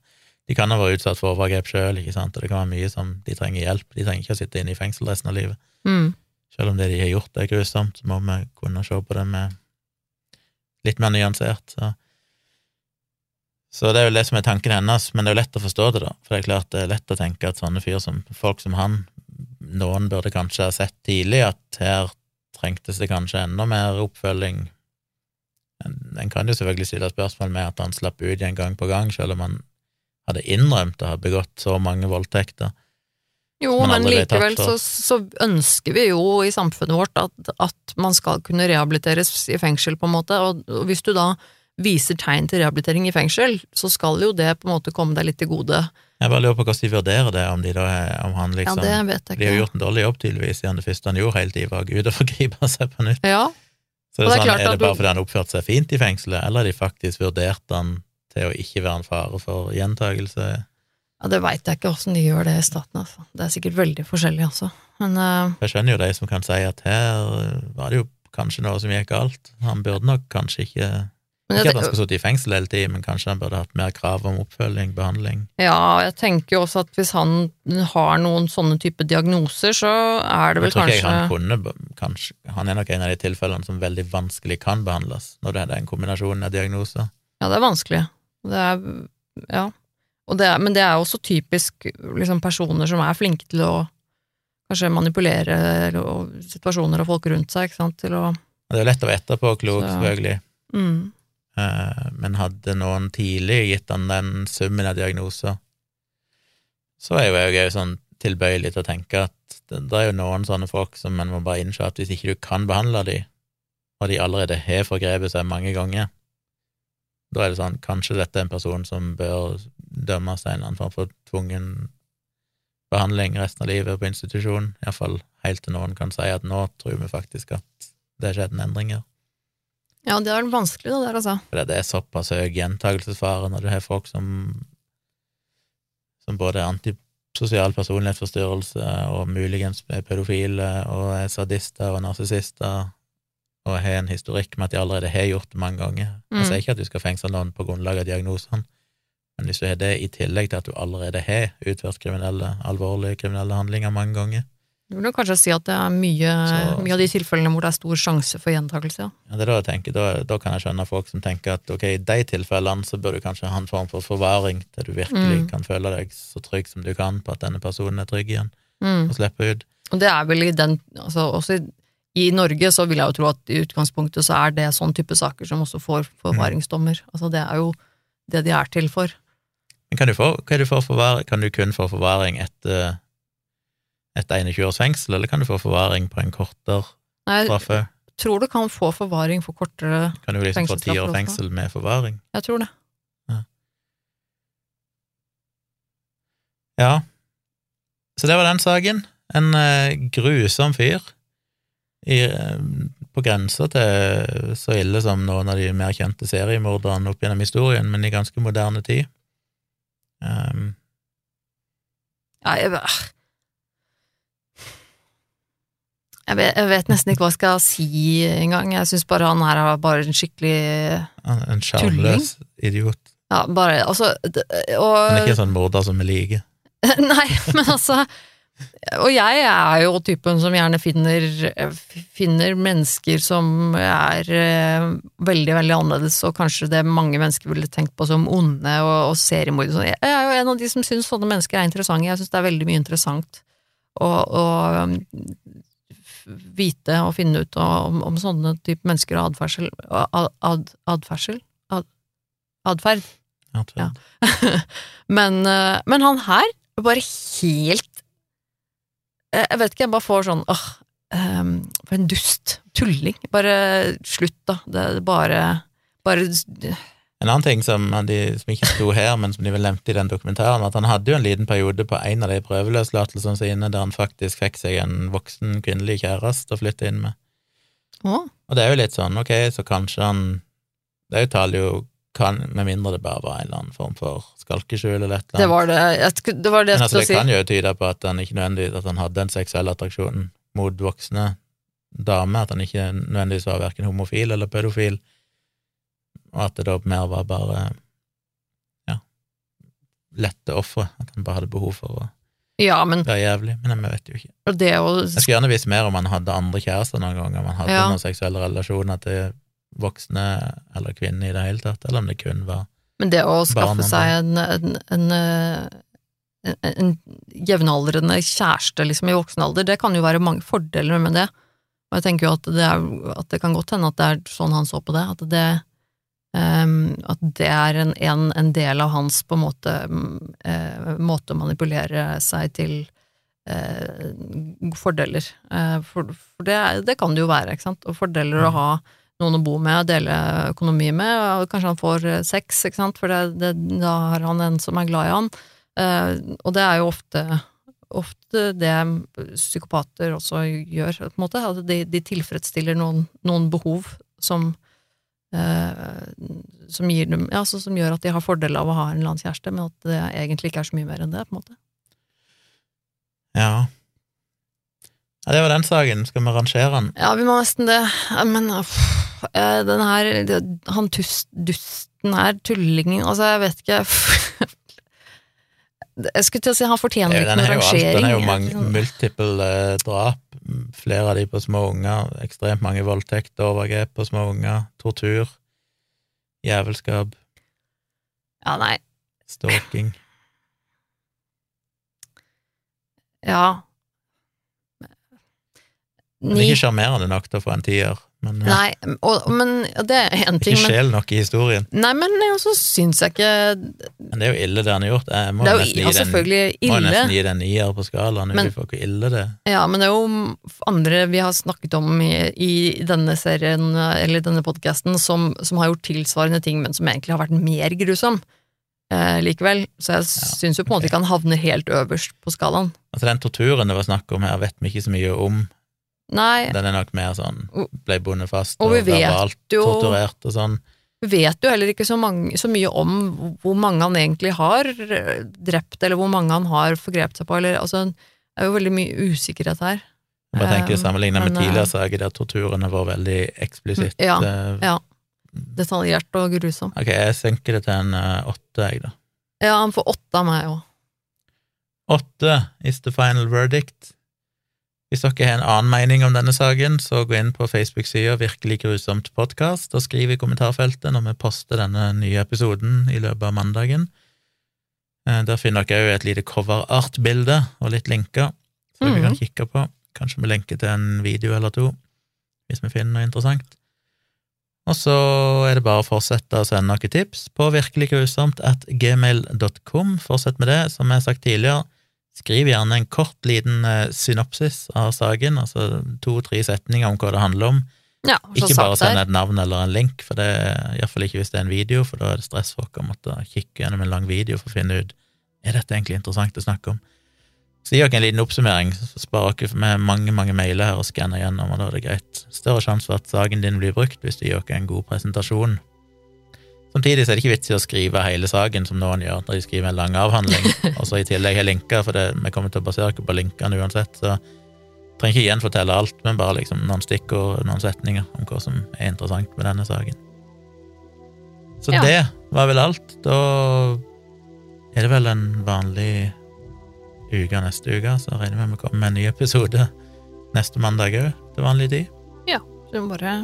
De kan ha vært utsatt for overgrep sjøl, og det kan være mye som de trenger hjelp. De trenger ikke å sitte inne i fengsel resten av livet. Mm. Selv om det de har gjort er grusomt, så må vi kunne se på det med litt mer nyansert. Så. så det er jo det som er tanken hennes, men det er jo lett å forstå det, da. For det er klart det er lett å tenke at sånne fyr som folk som han noen burde kanskje ha sett tidlig at her trengtes det kanskje enda mer oppfølging. En kan jo selvfølgelig stille spørsmål med at han slapp ut igjen gang på gang, selv om han hadde innrømt å ha begått så mange voldtekter. Jo, men likevel så, så ønsker vi jo i samfunnet vårt at, at man skal kunne rehabiliteres i fengsel, på en måte, og, og hvis du da viser tegn til rehabilitering i fengsel, så skal jo det på en måte komme deg litt til gode. Jeg bare lurer på hvordan de vurderer det, om, de da, om han Ja, liksom jeg De har gjort en dårlig jobb, tydeligvis, siden det første han gjorde hele tiden, var å og forgripe (laughs) seg på nytt. Ja, Så det er, sånn, klart er det bare du- fordi han oppførte seg fint i fengselet, eller har de faktisk vurdert han til å ikke være en fare for gjentagelse? ja det veit jeg ikke åssen de gjør det i staten, altså. Det er sikkert veldig forskjellig, altså. Men uh... Jeg skjønner jo de som kan si at her var det jo kanskje noe som gikk galt. Han burde nok kanskje ikke men Ikke at han skal sitte i fengsel hele tiden, men kanskje han burde hatt mer krav om oppfølging, behandling. ja, jeg tenker jo også at hvis han har noen sånne type diagnoser, så er det Jeg vel tror ikke kanskje jeg han kunne kanskje, Han er nok en av de tilfellene som veldig vanskelig kan behandles, når det er en kombinasjon av diagnoser. Ja, det er vanskelig. Det er, ja. Det er, men det er også typisk liksom, personer som er flinke til å kanskje manipulere og, situasjoner og folk rundt seg, ikke sant, til å Det er lett å være etterpåklok, selvfølgelig, mm. Eh, men hadde noen tidlig gitt han den summen av diagnoser, så er jo jeg sånn tilbøyelig til å tenke at det, det er jo noen sånne folk som man må bare innse at hvis ikke du kan behandle dem, og de allerede har forgrepet seg mange ganger, da er det sånn, kanskje dette er en person som bør dømmes til en eller annen form for tvungen behandling resten av livet på institusjon, iallfall helt til noen kan si at nå tror vi faktisk at det har skjedd en endring her. Ja, det er vanskelig, det der, altså. For det er såpass høy gjentagelsesfare når du har folk som som både er antisosial personlighetsforstyrrelse og muligens er pedofile og er sadister og narsissister og har en historikk med at de allerede har gjort det mange ganger. Jeg Mm. sier ikke at du skal fengsle noen på grunnlag av diagnosene, men hvis du har det i tillegg til at du allerede har utført kriminelle, alvorlige kriminelle handlinger mange ganger, Du vil kanskje si at det er mye, Så- mye av de tilfellene hvor det er stor sjanse for gjentakelse, ja. Ja, det er da jeg tenker, da, da kan jeg skjønne folk som tenker at ok, i de tilfellene så bør du kanskje ha en form for forvaring til du virkelig Mm. kan føle deg så trygg som du kan på at denne personen er trygg igjen, Mm. og slippe ut. Og det er vel i den altså også i, i Norge så vil jeg jo tro at i utgangspunktet så er det sånn type saker som også får forvaringsdommer. Altså det er jo det de er til for. Men kan du få, kan du, få forvaring? Kan du kun få forvaring etter, etter 21 års fengsel, eller kan du få forvaring på en kortere Nei, jeg tror du kan få forvaring for kortere Kan du liksom få ti år fengsel med forvaring? Jeg tror det. Ja. Så det var den saken. En eh, grusom fyr. I, eh, på grensa til så ille som noen av de mer kjente seriemorderne opp gjennom historien, men i ganske moderne tid. Um, Ja, jeg, jeg, vet, jeg vet nesten ikke hva jeg skal si engang. Jeg syns bare han her er bare en skikkelig en sjarmløs idiot. Ja, bare Altså og, Han er ikke en sånn morder som vi liker. (laughs) Nei, men altså Og jeg er jo typen som gjerne finner, finner mennesker som er eh, veldig, veldig annerledes, og kanskje det mange mennesker ville tenkt på som onde og, og seriemordere. sånn. Jeg er jo en av de som syns sånne mennesker er interessante. Jeg syns det er veldig mye interessant å, å um, vite og finne ut om, om sånne type mennesker og adferdsel. Ad, ad, adferdsel? Ad, adferd. Ja. (laughs) men, eh, men han her er bare helt Jeg vet ikke, jeg bare får sånn åh, um, for en dust. Tulling. Bare slutt, da. Det er bare Bare En annen ting som, de, som ikke sto her, men som de vel nevnte i den dokumentaren, at han hadde jo en liten periode på en av de prøveløslatelsene sine der han faktisk fikk seg en voksen kvinnelig kjæreste å flytte inn med. Åh. Og det er jo litt sånn, ok, så kanskje han Det er tall jo kan, med mindre det bare var en eller annen form for skalkeskjul eller et eller det annet. var det jeg, skulle, Det var det Men altså, det kan jo tyde på at han ikke nødvendigvis at han hadde en seksuell attraksjon mot voksne damer, at han ikke nødvendigvis var verken homofil eller pedofil, og at det da mer var bare ja, lette ofre, at han bare hadde behov for å Ja, men være jævlig, men jeg vet jo ikke. det å Jeg skulle gjerne visst mer om han hadde andre kjærester noen ganger, om han hadde Ja. noen seksuelle relasjoner til voksne eller kvinner i det hele tatt, eller om det kun var Men det å skaffe seg en, en, en, eh, en, en jevnaldrende kjæreste liksom, i voksen alder, det kan jo være mange fordeler med det. Og jeg tenker jo at det, er, at det kan godt hende at det er sånn han så på det, at det, um, at det er en, en, en, del av hans på en måte uh, måte å manipulere seg til uh, fordeler. Uh, for, for det, det, kan det jo være, ikke sant, og fordeler å ha noen å bo med, dele økonomi med, og kanskje han får sex, ikke sant, for det, da har han en som er glad i han. og det er jo ofte ofte det psykopater også gjør, på en måte. At de, de tilfredsstiller noen, noen behov som, eh, som, dem, ja, som, gjør at de har fordel av å ha en eller annen kjæreste, men at det egentlig ikke er så mye mer enn det, på en måte. Ja. Ja det var den saken. Skal vi rangere den? Ja, vi må nesten det. Men pff, den her Han tust, dusten her, tullingen Altså, jeg vet ikke Jeg skulle til å si han fortjener ikke noen rangering. Den er jo mange sånn- multiple eh, drap, flere av de på små unger, ekstremt mange voldtekter, overgrep på små unger, tortur, jævelskap Ja, nei Stalking. Ja Ni. Men ikke sjarmerende nok til å få en tier. Men, ja. Nei, og, men det er én ting Ikke sjel nok i historien. Nei, men så syns jeg ikke Men det er jo ille det han har gjort. Jeg må det er jo nesten, ja, selvfølgelig den, ille. må nesten gi den nier på skalaen men, for hvor ille det er. Ja, men det er jo andre vi har snakket om i, i denne serien, eller denne podkasten, som, som, har gjort tilsvarende ting, men som egentlig har vært mer grusom. Eh, likevel, så jeg ja, syns jo på en måte ikke han havner helt øverst på skalaen. Altså Den torturen det var snakk om her, vet vi ikke så mye om. Nei. Den er nok mer sånn ble bundet fast og, og verbalt jo, torturert og sånn. Vi vet jo heller ikke så, mange, så, mye om hvor mange han egentlig har drept, eller hvor mange han har forgrepet seg på, eller altså Det er jo veldig mye usikkerhet her. Jeg bare tenker Sammenlignet med tidligere eh, saker der torturen har vært veldig eksplisitt. Ja, eh, ja. Detaljert og grusom. Ok, jeg senker det til en åtte, jeg, da. Ja, han får åtte av meg òg. Åtte is the final verdict. Hvis dere har en annen mening om denne saken, så gå inn på Facebook-sida Virkelig grusomt podkast og skriv i kommentarfeltet når vi poster denne nye episoden i løpet av mandagen. Eh, der finner dere òg et lite cover-art-bilde og litt linker, dere mm. kan kikke på. Kanskje vi lenker til en video eller to, hvis vi finner noe interessant. Og så er det bare å fortsette å sende noen tips på virkeliggrusomt at gmail.com. Fortsett med det. Som jeg har sagt tidligere, Skriv gjerne en kort, liten uh, synopsis av saken, altså to-tre setninger om hva det handler om. Ja, ikke bare send et navn eller en link, for det iallfall ikke hvis det er en video, for da er det stress for oss å måtte kikke gjennom en lang video for å finne ut er dette egentlig interessant å snakke om. Så gi dere en liten oppsummering, så sparer dere med mange mange mailer her og skanner gjennom, og da er det greit. Større sjanse for at saken din blir brukt hvis du gir dere en god presentasjon. Samtidig så er det ikke vits i å skrive hele saken, som noen gjør når de skriver en lang avhandling, (laughs) og så i tillegg har linker, for det, vi kommer til å basere oss på linkene uansett. Så jeg trenger ikke gjenfortelle alt, men bare liksom noen stikkord, noen setninger om hva som er interessant med denne saken. Så ja. det var vel alt. Da er det vel en vanlig uke neste uke, så regner vi med å komme med en ny episode neste mandag òg, til vanlig tid. Ja, så vi må bare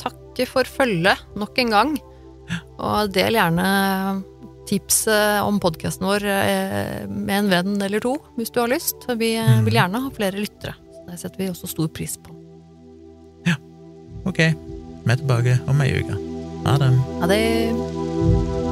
takke for følget nok en gang. Og del gjerne tips om podkasten vår eh, med en venn eller to, hvis du har lyst. Vi eh, mm. vil gjerne ha flere lyttere. Det setter vi også stor pris på. Ja. Ok. Vi er tilbake om ei uke. Ha det. Ha det.